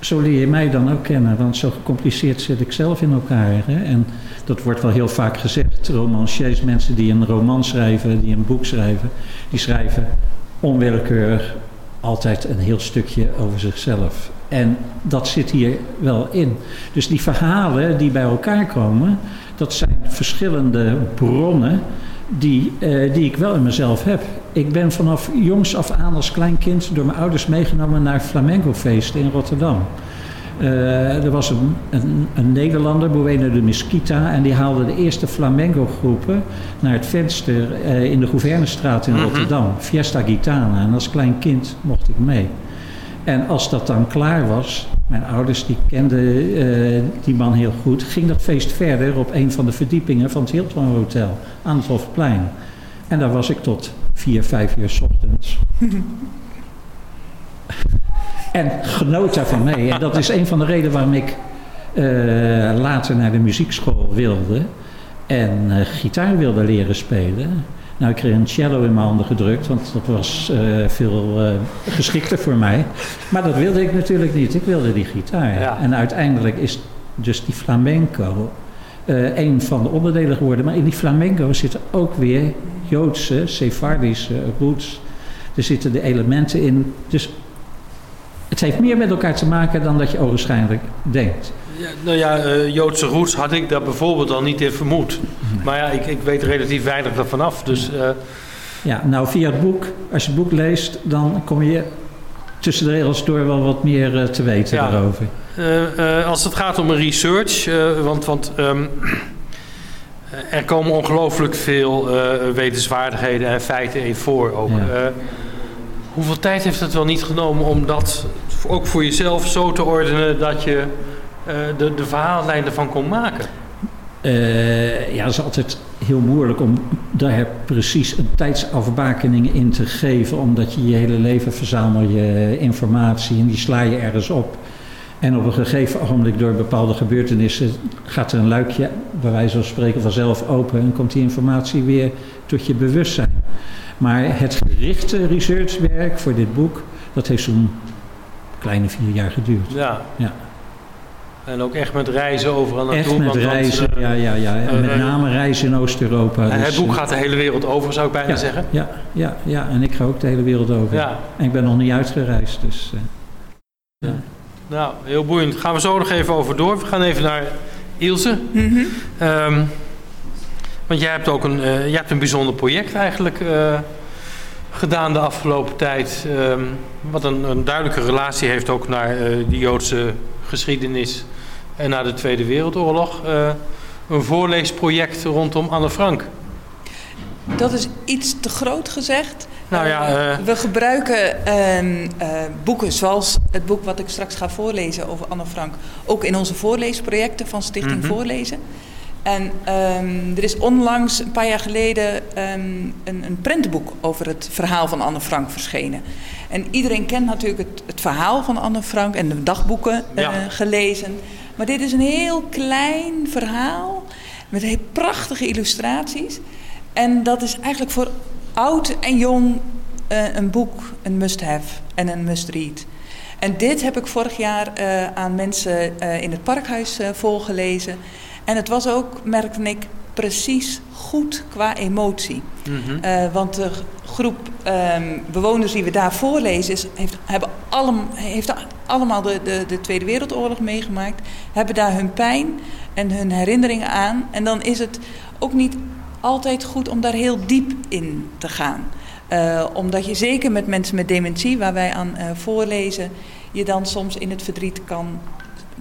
zo leer je mij dan ook kennen, want zo gecompliceerd zit ik zelf in elkaar. Hè? En dat wordt wel heel vaak gezegd, romanciers, mensen die een roman schrijven, die een boek schrijven, die schrijven onwillekeurig altijd een heel stukje over zichzelf. En dat zit hier wel in. Dus die verhalen die bij elkaar komen, dat zijn verschillende bronnen die, eh, die ik wel in mezelf heb. Ik ben vanaf jongs af aan als klein kind door mijn ouders meegenomen naar flamenco-feesten in Rotterdam. Eh, er was een, een, een Nederlander, Bueno de Mesquita, en die haalde de eerste flamenco-groepen naar het venster eh, in de Gouvernestraat in Mhm. Rotterdam. Fiesta Gitana. En als klein kind mocht ik mee. En als dat dan klaar was, mijn ouders die kenden eh, die man heel goed, ging dat feest verder op een van de verdiepingen van het Hilton Hotel aan het Hofplein. En daar was ik tot vier, vijf uur ochtends. en genoot daarvan mee. En dat is een van de redenen waarom ik eh, later naar de muziekschool wilde en eh, gitaar wilde leren spelen. Nou, ik kreeg een cello in mijn handen gedrukt, want dat was eh, veel eh, geschikter voor mij. Maar dat wilde ik natuurlijk niet. Ik wilde die gitaar. Ja. En uiteindelijk is dus die flamenco eh, een van de onderdelen geworden. Maar in die flamenco zitten ook weer Joodse, Sephardische roots. Er zitten de elementen in. Dus het heeft meer met elkaar te maken dan dat je ogenschijnlijk denkt. Ja, nou ja, eh, Joodse roots had ik daar bijvoorbeeld al niet in vermoed. Maar ja, ik, ik weet relatief weinig ervan af. Dus eh, Ja, nou via het boek, als je het boek leest, dan kom je tussen de regels door wel wat meer eh, te weten Ja. daarover. als het gaat om een research, want, want ehm, er komen ongelooflijk veel wetenswaardigheden en feiten in voor. Ook. Ja. Hoeveel tijd heeft het wel niet genomen om dat ook voor jezelf zo te ordenen dat je de, de verhaallijn ervan kon maken? Eh, ja, dat is altijd heel moeilijk om daar precies een tijdsafbakening in te geven. Omdat je je hele leven verzamel je informatie en die sla je ergens op. En op een gegeven ogenblik door bepaalde gebeurtenissen gaat er een luikje, bij wijze van spreken, vanzelf open. En komt die informatie weer tot je bewustzijn. Maar het gerichte researchwerk voor dit boek, dat heeft zo'n kleine vier jaar geduurd. Ja. Ja. En ook echt met reizen overal naartoe. Echt met dat, eh, ja, ja, ja. En eh, met name reizen in Oost-Europa. het dus, boek eh, gaat de hele wereld over, zou ik bijna ja, zeggen. Ja, ja, ja, en ik ga ook de hele wereld over. Ja. En ik ben nog niet uitgereisd, dus... eh, Nou, heel boeiend. Gaan we zo nog even over door. We gaan even naar Ilse. Mhm. Ehm, want jij hebt ook een, eh, jij hebt een bijzonder project eigenlijk eh, gedaan de afgelopen tijd. ehm, wat een, een duidelijke relatie heeft ook naar eh de Joodse geschiedenis en naar de Tweede Wereldoorlog. Eh, een voorleesproject rondom Anne Frank. Dat is iets te groot gezegd. Nou ja, Eh, eh, we gebruiken ehm, eh, boeken zoals het boek wat ik straks ga voorlezen over Anne Frank. Ook in onze voorleesprojecten van Stichting Mhm. Voorlezen. En ehm, er is onlangs, een paar jaar geleden, ehm, een, een prentenboek over het verhaal van Anne Frank verschenen. En iedereen kent natuurlijk het, het verhaal van Anne Frank en de dagboeken eh, gelezen. Maar dit is een heel klein verhaal met heel prachtige illustraties. En dat is eigenlijk voor oud en jong eh, een boek, een must-have en een must-read. En dit heb ik vorig jaar eh, aan mensen in het parkhuis voorgelezen. En het was ook, merkte ik, precies goed qua emotie. Mhm. Uh, want de groep um, bewoners die we daar voorlezen, is, heeft, hebben allem, heeft allemaal de, de, de, Tweede Wereldoorlog meegemaakt, hebben daar hun pijn en hun herinneringen aan. En dan is het ook niet altijd goed om daar heel diep in te gaan. Uh, omdat je zeker met mensen met dementie, waar wij aan uh, voorlezen, je dan soms in het verdriet kan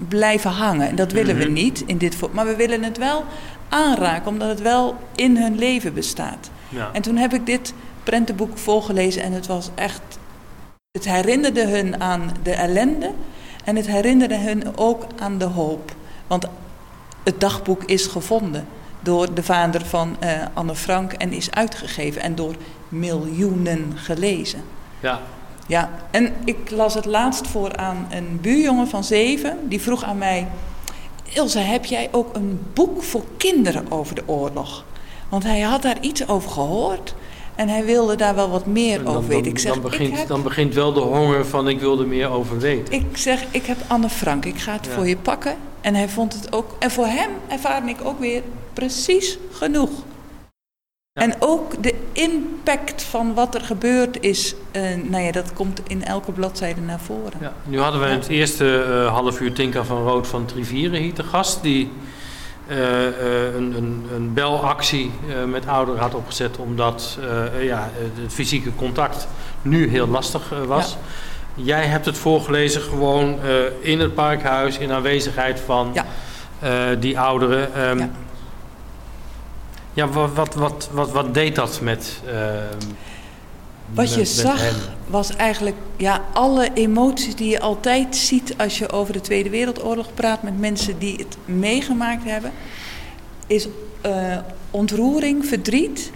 blijven hangen. En dat willen we Mhm. niet in dit voor. Maar we willen het wel aanraken, omdat het wel in hun leven bestaat. Ja. En toen heb ik dit prentenboek volgelezen en het was echt. Het herinnerde hun aan de ellende en het herinnerde hun ook aan de hoop. Want het dagboek is gevonden door de vader van eh, Anne Frank en is uitgegeven en door miljoenen gelezen. ja. Ja, en ik las het laatst voor aan een buurjongen van zeven. Die vroeg aan mij: Ilse, heb jij ook een boek voor kinderen over de oorlog? Want hij had daar iets over gehoord en hij wilde daar wel wat meer dan, over weten. dan- Ik zeg, dan, begint, ik, heb, dan begint wel de honger van ik wil er meer over weten. ik zeg, ik heb Anne Frank, ik ga het Ja. voor je pakken. En hij vond het ook, en voor hem ervaarde ik ook weer precies genoeg. En ook de impact van wat er gebeurd is, eh, nou ja, dat komt in elke bladzijde naar voren. Ja, nu hadden we in het eerste eh, half uur Tinka van Rood van Trivieren hier te gast. Die eh, een, een, een belactie met ouderen had opgezet. Omdat ja, het fysieke contact nu heel lastig was. Jij hebt het voorgelezen gewoon in het parkhuis. In aanwezigheid van Ja. die ouderen. Ehm, Ja. Ja, wat, wat, wat, wat, wat deed dat met ehm, Wat je met- zag was eigenlijk ja, alle emoties die je altijd ziet als je over de Tweede Wereldoorlog praat met mensen die het meegemaakt hebben. Is eh, ontroering, verdriet.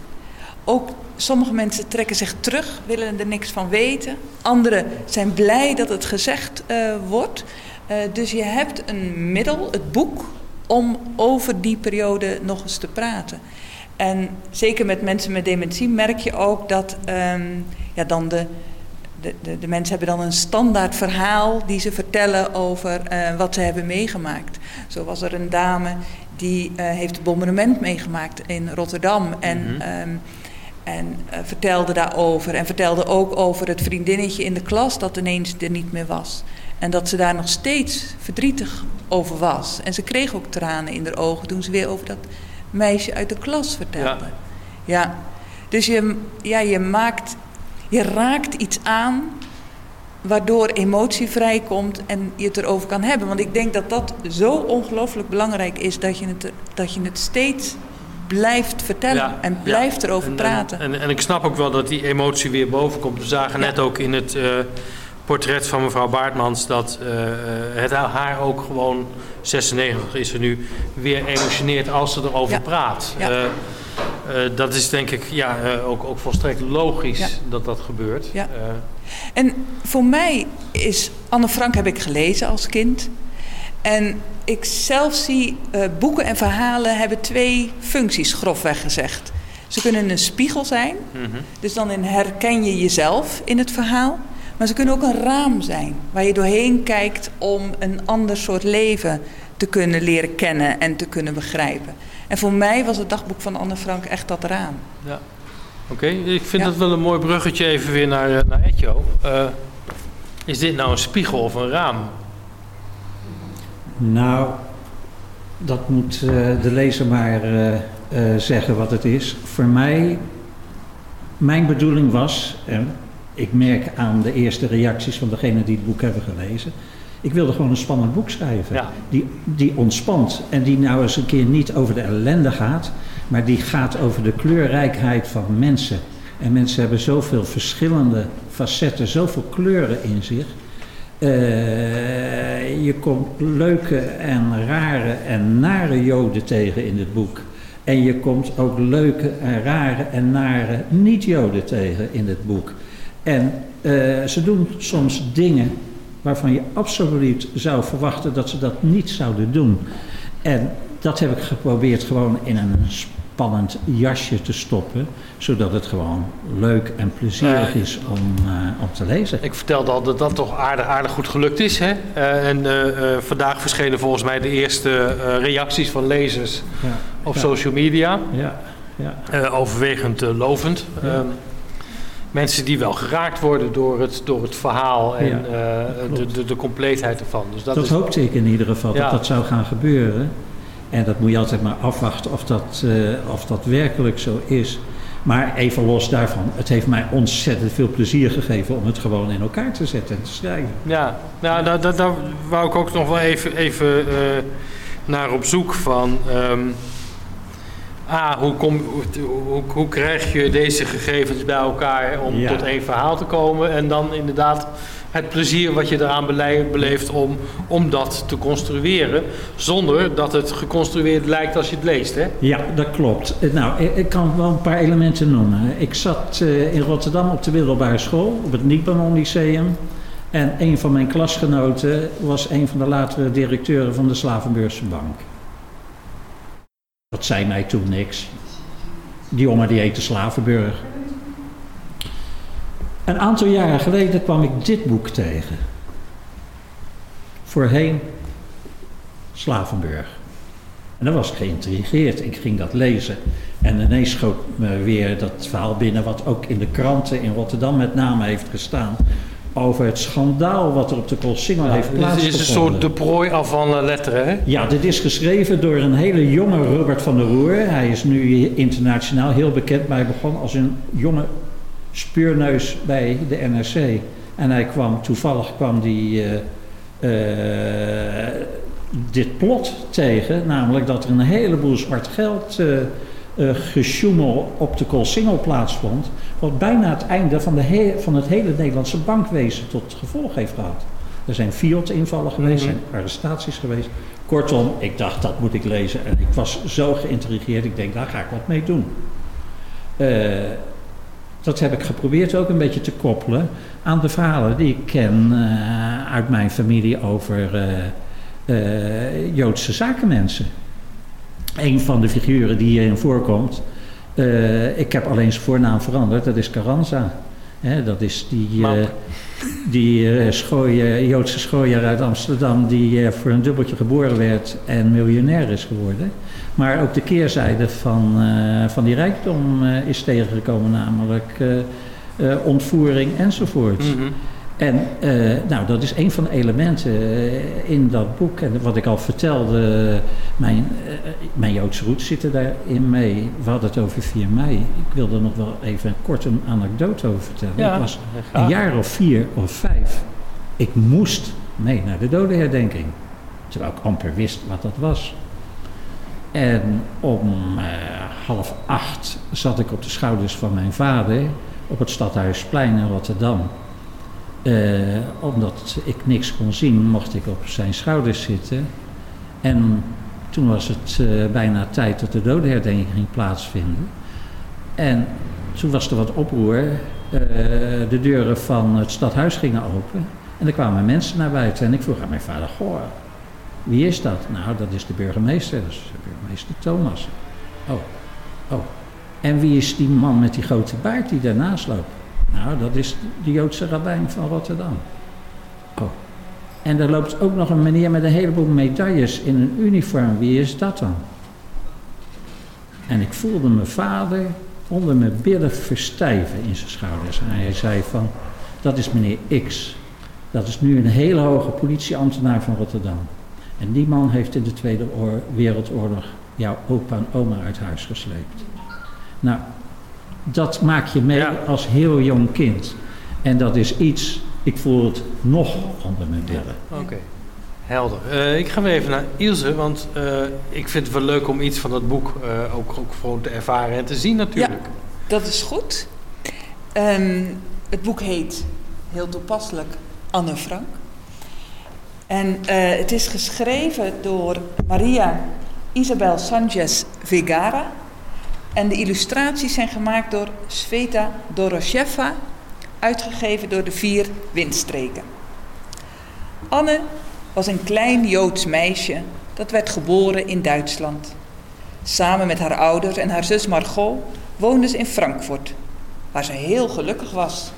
Ook sommige mensen trekken zich terug, willen er niks van weten. Anderen zijn blij dat het gezegd eh, wordt. Eh, dus je hebt een middel, het boek, om over die periode nog eens te praten. En zeker met mensen met dementie merk je ook dat ehm, ja, dan de, de, de, de mensen hebben dan een standaard verhaal die ze vertellen over eh, wat ze hebben meegemaakt. Zo was er een dame die eh, heeft het bombardement meegemaakt in Rotterdam. En, Mhm. ehm, en eh, vertelde daarover. En vertelde ook over het vriendinnetje in de klas dat ineens er niet meer was. En dat ze daar nog steeds verdrietig over was. En ze kreeg ook tranen in haar ogen toen ze weer over dat meisje uit de klas vertelde. Ja, dus je, ja, je maakt, je raakt iets aan waardoor emotie vrijkomt en je het erover kan hebben. Want ik denk dat dat zo ongelooflijk belangrijk is dat je het, dat je het steeds blijft vertellen Ja, en ja. blijft erover En- praten. En, en, en ik snap ook wel dat die emotie weer boven komt. We zagen Ja. net ook in het eh, portret van mevrouw Baartmans dat eh, eh, het haar ook gewoon, 96 is ze nu, weer emotioneert als ze erover Ja. praat. Ja. Eh, eh, dat is denk ik ja, eh, ook, ook volstrekt logisch Ja. dat dat gebeurt. Ja. En voor mij is Anne Frank heb ik gelezen als kind. En ik zelf zie boeken en verhalen hebben twee functies, grofweg gezegd. Ze kunnen een spiegel zijn, mhm. dus dan herken je jezelf in het verhaal. Maar ze kunnen ook een raam zijn waar je doorheen kijkt om een ander soort leven te kunnen leren kennen en te kunnen begrijpen. En voor mij was het dagboek van Anne Frank echt dat raam. Ja. Oké, ik vind Ja. dat wel een mooi bruggetje even weer naar, eh, naar Etjo. Eh, is dit nou een spiegel of een raam? Nou, dat moet eh, de lezer maar zeggen wat het is. Voor mij, mijn bedoeling was, en ik merk aan de eerste reacties van degenen die het boek hebben gelezen, ik wilde gewoon een spannend boek schrijven. Ja. Die, die ontspant en die nou eens een keer niet over de ellende gaat, maar die gaat over de kleurrijkheid van mensen. En mensen hebben zoveel verschillende facetten, zoveel kleuren in zich. Eh, je komt leuke en rare en nare joden tegen in het boek. En je komt ook leuke en rare en nare niet-joden tegen in het boek. En eh, ze doen soms dingen waarvan je absoluut zou verwachten dat ze dat niet zouden doen. En dat heb ik geprobeerd gewoon in een spannend jasje te stoppen, zodat het gewoon leuk en plezierig Ja. is om, eh, om te lezen. Ik vertelde al dat dat toch aardig, aardig goed gelukt is. Hè? Eh, en vandaag verschenen volgens mij de eerste reacties van lezers Ja, op ja. social media. Ja, ja. Overwegend lovend. Mensen die wel geraakt worden door het, door het verhaal en Ja, eh, de, de, de compleetheid ervan. Dus dat, Dat, is, hoopte ik in ieder geval, Ja. dat dat zou gaan gebeuren. En dat moet je altijd maar afwachten of dat, eh, of dat werkelijk zo is. Maar even los daarvan, het heeft mij ontzettend veel plezier gegeven om het gewoon in elkaar te zetten en te schrijven. Ja, nou, daar, daar, daar wou ik ook nog wel even, even eh, naar op zoek van... ehm, A, hoe, kom, hoe, hoe, krijg je deze gegevens bij elkaar om Ja. tot één verhaal te komen? En dan inderdaad het plezier wat je eraan bele- beleeft om, om dat te construeren... zonder dat het geconstrueerd lijkt als je het leest, hè? Ja, dat klopt. Eh, Nou, ik, kan wel een paar elementen noemen. Ik zat eh, in Rotterdam op de middelbare school, op het Nietbanon Lyceum. En een van mijn klasgenoten was een van de latere directeuren van de Slavenbeurse Bank. Dat zei mij toen niks. Die jongen die heette Slavenburg. Een aantal jaren geleden kwam ik dit boek tegen. Voorheen Slavenburg. En dan was ik geïntrigeerd. Ik ging dat lezen. En ineens schoot me weer dat verhaal binnen, wat ook in de kranten in Rotterdam met name heeft gestaan. Over het schandaal wat er op de Koolsingel heeft Het is plaatsgevonden. een soort de prooi af van eh, letteren, hè? Ja, dit is geschreven door een hele jonge Robert van der Roer. Hij is nu internationaal heel bekend, maar hij begon als een jonge speurneus bij de NRC. En hij kwam, toevallig kwam die, eh, eh, dit plot tegen, namelijk dat er een heleboel zwart geld eh, gesjoemel op de Koolsingel plaatsvond, wat bijna het einde van, de he- van het hele Nederlandse bankwezen tot gevolg heeft gehad. Er zijn Fiat-invallen geweest, Mhm. zijn arrestaties geweest. Kortom, ik dacht dat moet ik lezen en ik was zo geïntrigeerd, ik denk daar ga ik wat mee doen. Eh, dat heb ik geprobeerd ook een beetje te koppelen aan de verhalen die ik ken eh, uit mijn familie over Joodse zakenmensen. Een van de figuren die hierin voorkomt, eh, ik heb alleen zijn voornaam veranderd, dat is Carranza. Hè, dat is die, eh, die eh, schooier- Joodse schooier uit Amsterdam die voor een dubbeltje geboren werd en miljonair is geworden. Maar ook de keerzijde van, van die rijkdom is tegengekomen, namelijk ontvoering enzovoort. Mhm. En eh, nou, dat is een van de elementen eh, in dat boek. En wat ik al vertelde, mijn, eh, mijn Joodse roots zitten daarin mee. We hadden het over 4 mei. Ik wil er nog wel even kort een anekdote over vertellen. Ja, ik was graag. een jaar of vier of vijf. Ik moest mee naar de dodenherdenking. Terwijl ik amper wist wat dat was. En om half acht zat ik op de schouders van mijn vader op het Stadhuisplein in Rotterdam. Eh, omdat ik niks kon zien, mocht ik op zijn schouders zitten. En toen was het eh, bijna tijd dat de dodenherdenking ging plaatsvinden. En toen was er wat oproer. Eh, de deuren van het stadhuis gingen open. En er kwamen mensen naar buiten. En ik vroeg aan mijn vader, goh, wie is dat? Nou, dat is de burgemeester. Dat is de burgemeester Thomas. Oh, oh. En wie is die man met die grote baard die daarnaast loopt? Nou, dat is de Joodse rabbijn van Rotterdam. Oh. En er loopt ook nog een meneer met een heleboel medailles in een uniform. Wie is dat dan? En ik voelde mijn vader onder mijn billen verstijven in zijn schouders. En hij zei van, dat is meneer X. Dat is nu een hele hoge politieambtenaar van Rotterdam. En die man heeft in de Tweede Oor- Wereldoorlog jouw opa en oma uit huis gesleept. Nou, dat maak je mee Ja. als heel jong kind. En dat is iets, ik voel het nog onder mijn billen. Oké, helder. Eh, ik ga weer even naar Ilse, want eh, ik vind het wel leuk om iets van dat boek eh, ook, ook gewoon te ervaren en te zien natuurlijk. Dat is goed. Ehm, het boek heet, heel toepasselijk, Anne Frank. En eh, het is geschreven door Maria Isabel Sanchez Vegara. En de illustraties zijn gemaakt door Sveta Dorosheva, uitgegeven door de vier windstreken. Anne was een klein Joods meisje dat werd geboren in Duitsland. Samen met haar ouders en haar zus Margot woonde ze in Frankfurt, waar ze heel gelukkig was.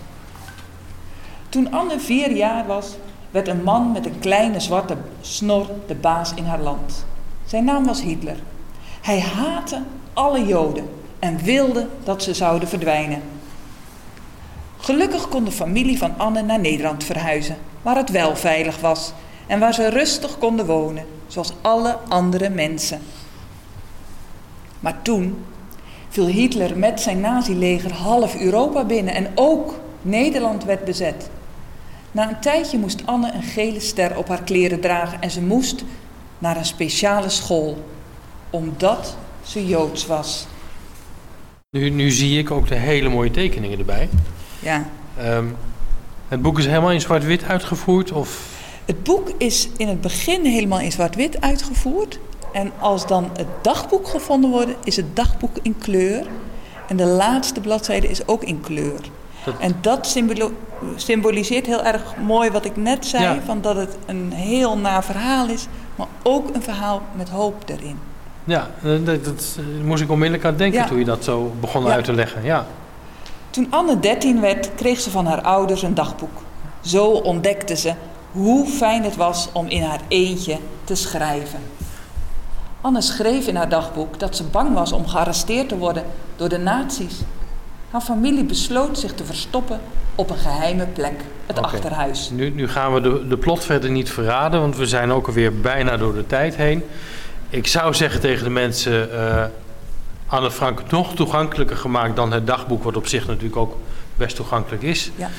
Toen Anne vier jaar was, werd een man met een kleine zwarte snor de baas in haar land. Zijn naam was Hitler. Hij haatte alle Joden en wilde dat ze zouden verdwijnen. Gelukkig kon de familie van Anne naar Nederland verhuizen, waar het wel veilig was en waar ze rustig konden wonen, zoals alle andere mensen. Maar toen viel Hitler met zijn nazileger half Europa binnen en ook Nederland werd bezet. Na een tijdje moest Anne een gele ster op haar kleren dragen en ze moest naar een speciale school, omdat ze Joods was. Nu, nu zie ik ook de hele mooie tekeningen erbij. Ja. Ehm, het boek is helemaal in zwart-wit uitgevoerd? Of? Het boek is in het begin helemaal in zwart-wit uitgevoerd. En als dan het dagboek gevonden wordt, is het dagboek in kleur. En de laatste bladzijde is ook in kleur. En dat symbolo- symboliseert heel erg mooi wat ik net zei: Ja. van dat het een heel na verhaal is, maar ook een verhaal met hoop erin. Ja, eh, dat, dat eh, moest ik onmiddellijk aan denken Ja. toen je dat zo begon Ja. uit te leggen. Ja. Toen Anne 13 werd, kreeg ze van haar ouders een dagboek. Zo ontdekte ze hoe fijn het was om in haar eentje te schrijven. Anne schreef in haar dagboek dat ze bang was om gearresteerd te worden door de nazi's. Haar familie besloot zich te verstoppen op een geheime plek, het achterhuis. Nu, nu gaan we de, de plot verder niet verraden, want we zijn ook alweer bijna door de tijd heen. Ik zou zeggen tegen de mensen, eh Anne Frank nog toegankelijker gemaakt dan het dagboek, wat op zich natuurlijk ook best toegankelijk is. Ja.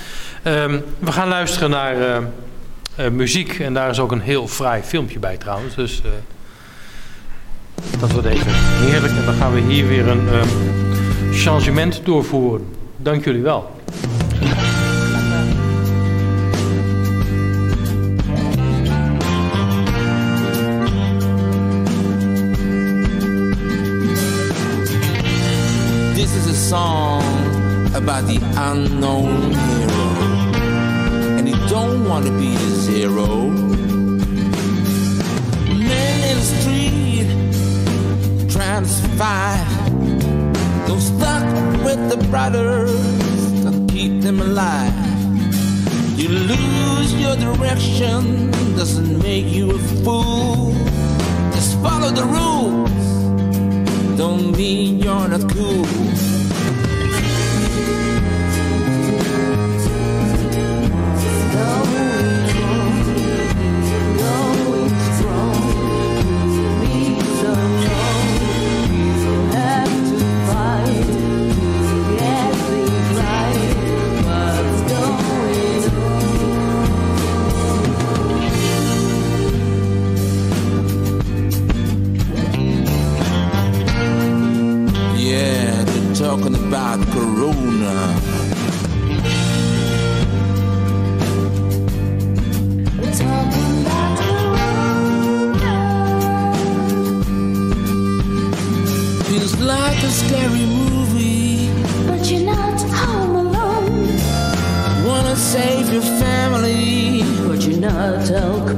Ehm, we gaan luisteren naar eh, eh, muziek en daar is ook een heel fraai filmpje bij trouwens. Dus dat wordt even heerlijk en dan gaan we hier weer een eh, changement doorvoeren. Dank jullie wel. About the unknown hero. And he don't want to be this hero. Men in the street trying to survive. Don't stuck with the brothers that keep them alive. You lose your direction, doesn't make you a fool. Just follow the rules don't mean you're not cool.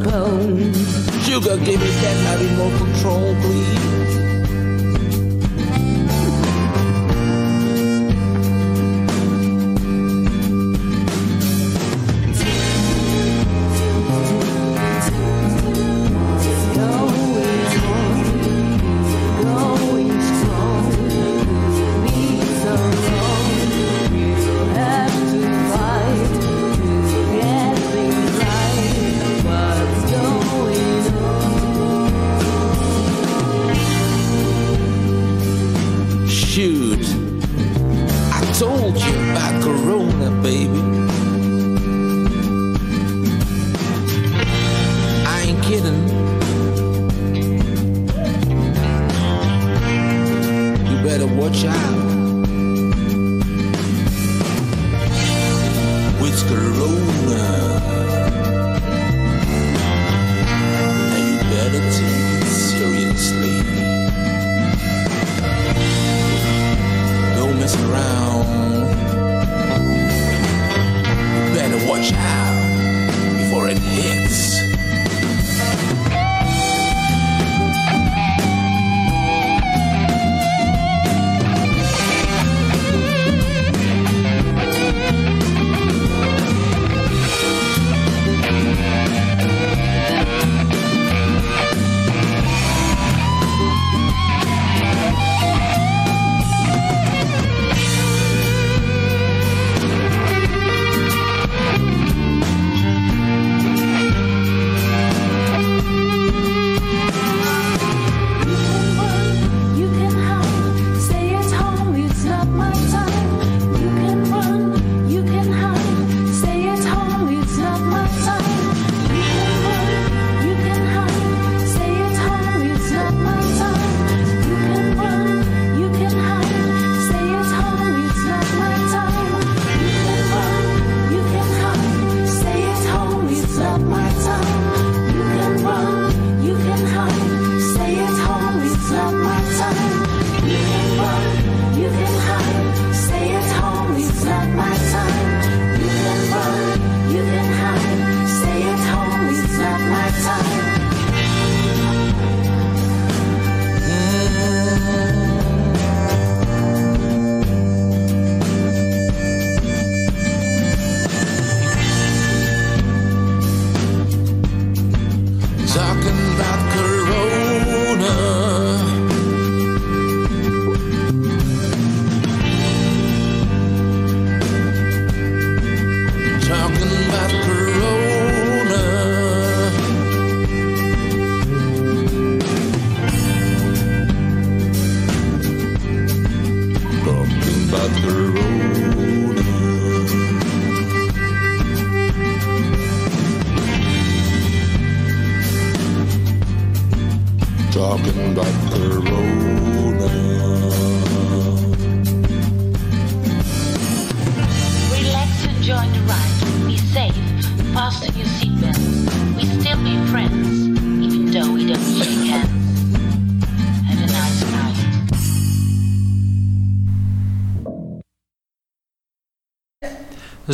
pound. Sugar, give me that I need more control, please.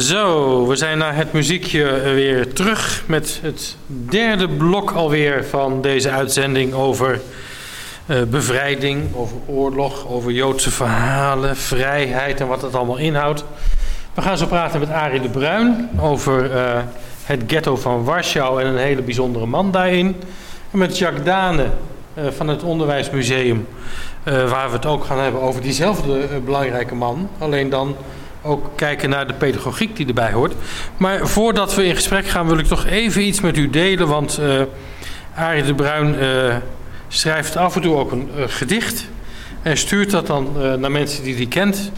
Zo, we zijn naar het muziekje weer terug met het derde blok alweer van deze uitzending over eh, bevrijding, over oorlog, over Joodse verhalen, vrijheid en wat het allemaal inhoudt. We gaan zo praten met Arie de Bruin over eh, het ghetto van Warschau en een hele bijzondere man daarin. En met Jacques Dane eh, van het Onderwijsmuseum, waar we het ook gaan hebben over diezelfde belangrijke man. Alleen dan ook kijken naar de pedagogiek die erbij hoort. Maar voordat we in gesprek gaan wil ik toch even iets met u delen. Want eh Arie de Bruin eh, schrijft af en toe ook een eh, gedicht. En stuurt dat dan naar mensen die hij kent.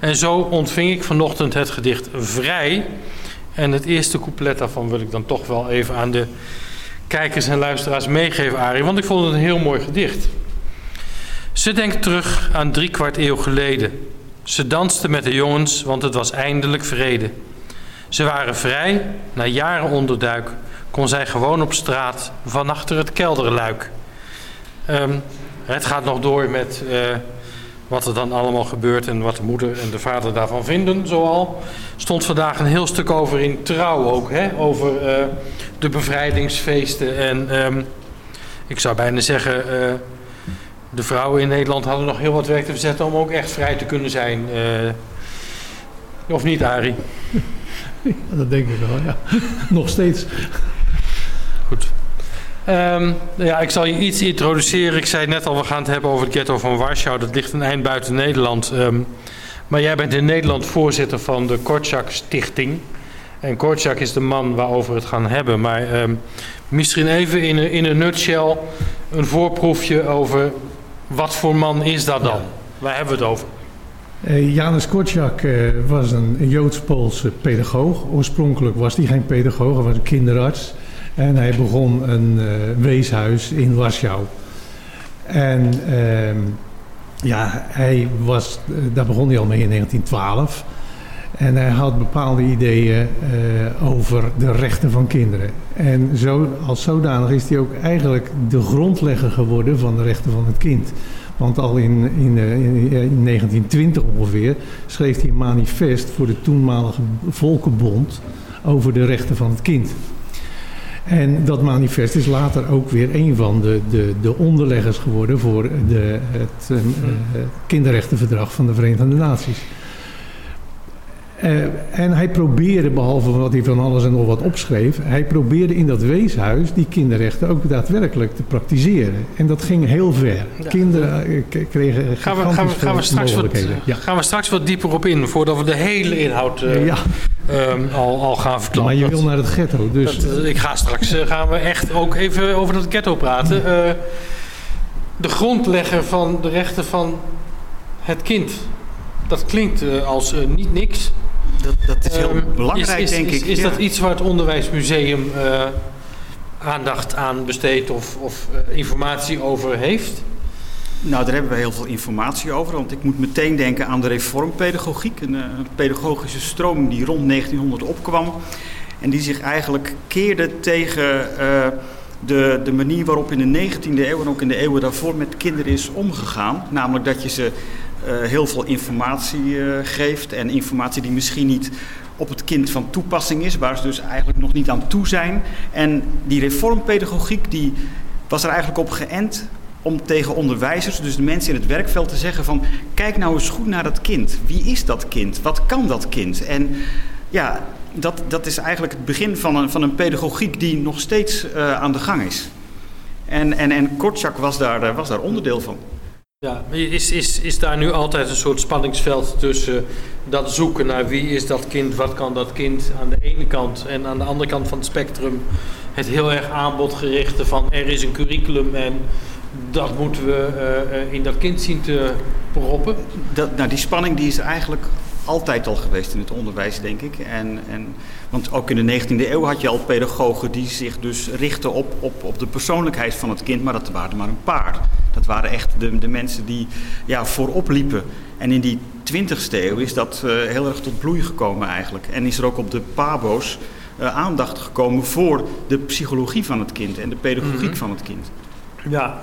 En zo ontving ik vanochtend het gedicht Vrij. En het eerste couplet daarvan wil ik dan toch wel even aan de kijkers en luisteraars meegeven, Arie. Want ik vond het een heel mooi gedicht. Ze denkt terug aan drie kwart eeuw geleden. Ze danste met de jongens, want het was eindelijk vrede. Ze waren vrij, na jaren onderduik kon zij gewoon op straat van achter het kelderluik. Ehm, het gaat nog door met eh, wat er dan allemaal gebeurt en wat de moeder en de vader daarvan vinden. Zoal stond vandaag een heel stuk over in Trouw ook, hè? over eh, de bevrijdingsfeesten. En ehm, ik zou bijna zeggen, eh, de vrouwen in Nederland hadden nog heel wat werk te verzetten om ook echt vrij te kunnen zijn. eh. of niet, Arie? Ja, dat denk ik wel, ja. Nog steeds. Goed. Ehm, ja, ik zal je iets introduceren. Ik zei net al, we gaan het hebben over het ghetto van Warschau. Dat ligt een eind buiten Nederland. Ehm, maar jij bent in Nederland voorzitter van de Korczak Stichting. En Korczak is de man waarover we het gaan hebben. Maar ehm, misschien even in in een nutshell een voorproefje over wat voor man is dat dan? Waar hebben we het over? Eh, Janus Korczak eh, was een Joods-Poolse pedagoog. Oorspronkelijk was hij geen pedagoog, hij was een kinderarts. En hij begon een eh, weeshuis in Warschau. En ehm, ja, hij was, daar begon hij al mee in 1912. En hij had bepaalde ideeën eh, over de rechten van kinderen. En zo, als zodanig is hij ook eigenlijk de grondlegger geworden van de rechten van het kind. Want al in, in, eh, in, in 1920 ongeveer schreef hij een manifest voor de toenmalige Volkenbond over de rechten van het kind. En dat manifest is later ook weer een van de, de, de onderleggers geworden voor de, het eh, eh, kinderrechtenverdrag van de Verenigde Naties. Eh, en hij probeerde, behalve wat hij van alles en nog wat opschreef, hij probeerde in dat weeshuis die kinderrechten ook daadwerkelijk te praktiseren. En dat ging heel ver. Kinderen eh, kregen Gaan we, gaan we, gaan we, straks wat. Ja. gaan we straks wat dieper op in, voordat we de hele inhoud eh, Ja. ehm, al, al gaan verklappen. Maar je wil naar het ghetto, dus dat, ik ga straks gaan we echt ook even over dat ghetto praten. De grondlegger van de rechten van het kind. Dat klinkt als niet niks. Dat, dat is heel Ehm, belangrijk, is, is, denk is, ik. Is ja. dat iets waar het onderwijsmuseum eh, aandacht aan besteedt of, of eh, informatie over heeft? Nou, daar hebben we heel veel informatie over. Want ik moet meteen denken aan de reformpedagogiek. Een, eh, een pedagogische stroom die rond 1900 opkwam. En die zich eigenlijk keerde tegen de, de manier waarop in de 19e eeuw en ook in de eeuwen daarvoor met kinderen is omgegaan. Namelijk dat je ze heel veel informatie eh, geeft. En informatie die misschien niet op het kind van toepassing is. Waar ze dus eigenlijk nog niet aan toe zijn. En die reformpedagogiek die was er eigenlijk op geënt om tegen onderwijzers, dus de mensen in het werkveld, te zeggen van... kijk nou eens goed naar dat kind. Wie is dat kind? Wat kan dat kind? En ja, dat, dat is eigenlijk het begin van een, van een pedagogiek die nog steeds eh, aan de gang is. En, en, en Kortschak was daar, eh, was daar onderdeel van. Ja, is, is, is daar nu altijd een soort spanningsveld tussen dat zoeken naar wie is dat kind, wat kan dat kind aan de ene kant en aan de andere kant van het spectrum het heel erg aanbodgerichte van er is een curriculum en dat moeten we eh, eh, in dat kind zien te proppen. Dat, nou, die spanning die is eigenlijk altijd al geweest in het onderwijs, denk ik. En, en, want ook in de 19e eeuw had je al pedagogen die zich dus richten op, op, op de persoonlijkheid van het kind, maar dat waren maar een paar. Dat waren echt de, de mensen die ja, voorop liepen. En in die 20e eeuw is dat uh, heel erg tot bloei gekomen eigenlijk. En is er ook op de pabo's uh, aandacht gekomen voor de psychologie van het kind en de pedagogiek Mhm. van het kind. Ja,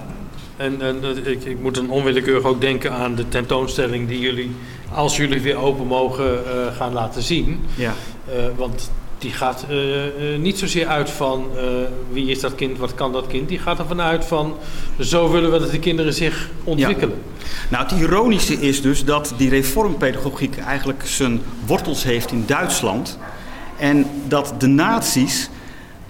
en, en eh, ik, ik moet dan onwillekeurig ook denken aan de tentoonstelling die jullie, als jullie weer open mogen, eh, gaan laten zien. Ja. Eh, want die gaat eh, niet zozeer uit van wie is dat kind, wat kan dat kind. Die gaat ervan uit van zo willen we dat de kinderen zich ontwikkelen. Nou, het ironische is dus dat die reformpedagogiek eigenlijk zijn wortels heeft in Duitsland. En dat de nazi's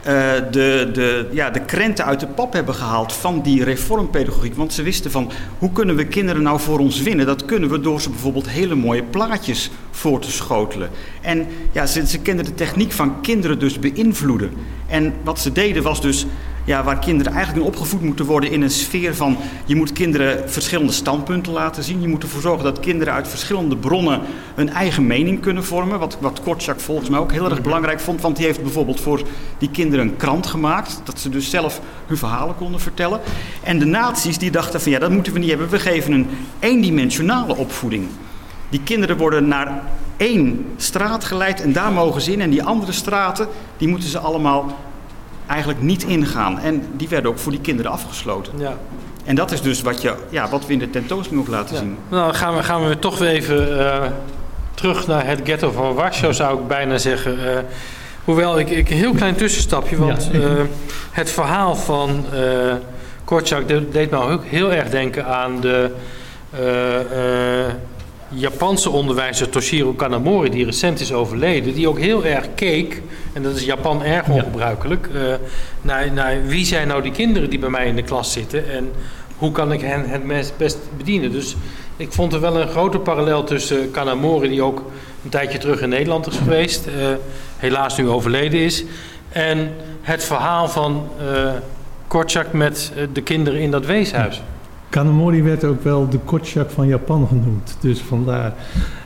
eh, de, de, ja, de krenten uit de pap hebben gehaald van die reformpedagogiek. Want ze wisten van, hoe kunnen we kinderen nou voor ons winnen? Dat kunnen we door ze bijvoorbeeld hele mooie plaatjes voor te schotelen. En ja, ze, ze kenden de techniek van kinderen dus beïnvloeden. En wat ze deden was dus ja, waar kinderen eigenlijk in opgevoed moeten worden in een sfeer van je moet kinderen verschillende standpunten laten zien. Je moet ervoor zorgen dat kinderen uit verschillende bronnen hun eigen mening kunnen vormen. Wat, wat Kortschak volgens mij ook heel erg belangrijk vond. Want die heeft bijvoorbeeld voor die kinderen een krant gemaakt. Dat ze dus zelf hun verhalen konden vertellen. En de nazi's die dachten van ja, dat moeten we niet hebben. We geven een eendimensionale opvoeding. Die kinderen worden naar één straat geleid en daar mogen ze in. En die andere straten, die moeten ze allemaal eigenlijk niet ingaan. En die werden ook voor die kinderen afgesloten. Ja. En dat is dus wat, je, ja, wat we in de tentoonstelling ook laten zien. Nou, dan gaan we, gaan we toch weer even eh, terug naar het ghetto van Warschau, zou ik bijna zeggen. Eh, hoewel, ik, ik een heel klein tussenstapje, want Ja, eh, het verhaal van eh Korczak de- deed me ook heel erg denken aan de eh, eh, Japanse onderwijzer Toshiro Kanamori, die recent is overleden, die ook heel erg keek, en dat is Japan erg ongebruikelijk, eh, naar, naar wie zijn nou die kinderen die bij mij in de klas zitten en hoe kan ik hen het best bedienen. Dus ik vond er wel een grote parallel tussen Kanamori, die ook een tijdje terug in Nederland is geweest, eh, helaas nu overleden is, en het verhaal van eh Korczak met de kinderen in dat weeshuis. Kanamori werd ook wel de Korczak van Japan genoemd. Dus vandaar,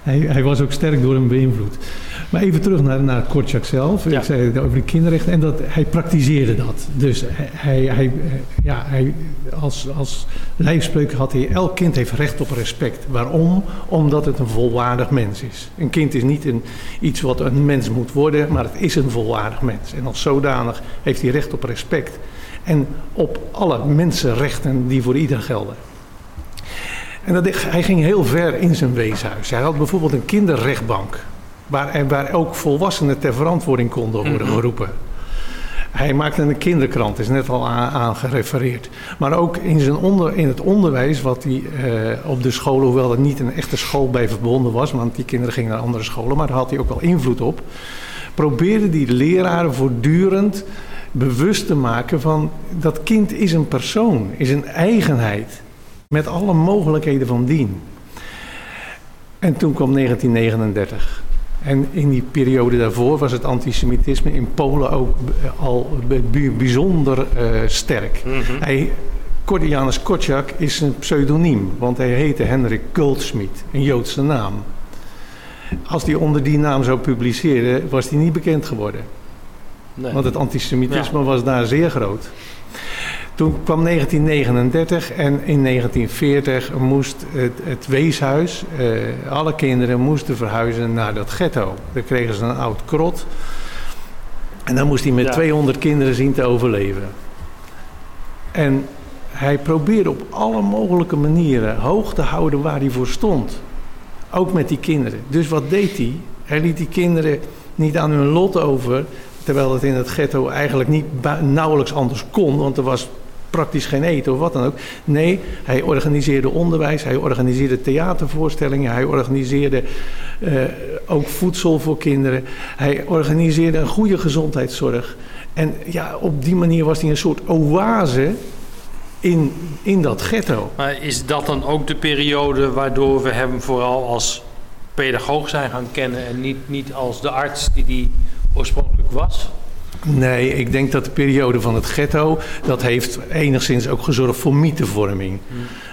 hij, hij was ook sterk door hem beïnvloed. Maar even terug naar, naar Korczak zelf. Ik zei het over de kinderrechten en dat, hij praktiseerde dat. Dus hij, hij, hij, ja, hij, als, als lijfspreuk had hij, elk kind heeft recht op respect. Waarom? Omdat het een volwaardig mens is. Een kind is niet een, iets wat een mens moet worden, maar het is een volwaardig mens. En als zodanig heeft hij recht op respect. En op alle mensenrechten die voor ieder gelden. En dat, hij ging heel ver in zijn weeshuis. Hij had bijvoorbeeld een kinderrechtbank. Waar, waar ook volwassenen ter verantwoording konden worden Mhm. geroepen. Hij maakte een kinderkrant, is net al aan, aan gerefereerd. Maar ook in, zijn onder, in het onderwijs, wat hij eh, op de scholen, hoewel er niet een echte school bij verbonden was, want die kinderen gingen naar andere scholen, maar daar had hij ook wel invloed op. Probeerde die leraren voortdurend bewust te maken van dat kind is een persoon, is een eigenheid. Met alle mogelijkheden van dien. En toen kwam 1939. En in die periode daarvoor was het antisemitisme in Polen ook al bijzonder eh, sterk. Hij, Kort- Janus Korczak is een pseudoniem, want hij heette Henrik Goldschmidt, een Joodse naam. Als hij onder die naam zou publiceren, was hij niet bekend geworden. Nee. Want het antisemitisme was daar zeer groot. Toen kwam 1939 en in 1940 moest het, het weeshuis, eh, alle kinderen moesten verhuizen naar dat ghetto. Daar kregen ze een oud krot. En dan moest hij met Ja. 200 kinderen zien te overleven. En hij probeerde op alle mogelijke manieren hoog te houden waar hij voor stond. Ook met die kinderen. Dus wat deed hij? Hij liet die kinderen niet aan hun lot over. Terwijl het in het ghetto eigenlijk niet nauwelijks anders kon. Want er was praktisch geen eten of wat dan ook. Nee, hij organiseerde onderwijs. Hij organiseerde theatervoorstellingen. Hij organiseerde eh, ook voedsel voor kinderen. Hij organiseerde een goede gezondheidszorg. En ja, op die manier was hij een soort oase in, in dat ghetto. Maar is dat dan ook de periode waardoor we hem vooral als pedagoog zijn gaan kennen en niet, niet als de arts die die oorspronkelijk was? Nee, ik denk dat de periode van het ghetto, dat heeft enigszins ook gezorgd voor mythevorming.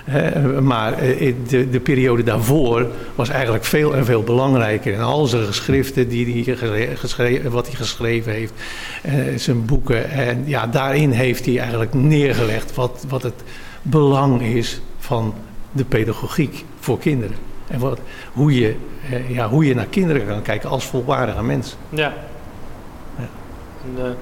Hè, maar eh, de, de periode daarvoor was eigenlijk veel en veel belangrijker. En al zijn geschriften, die hij geschreven, wat hij geschreven heeft, eh, zijn boeken. En ja, daarin heeft hij eigenlijk neergelegd wat, wat het belang is van de pedagogiek voor kinderen. En wat, hoe, je, eh, ja, hoe je naar kinderen kan kijken als volwaardige mens. Ja. En, eh,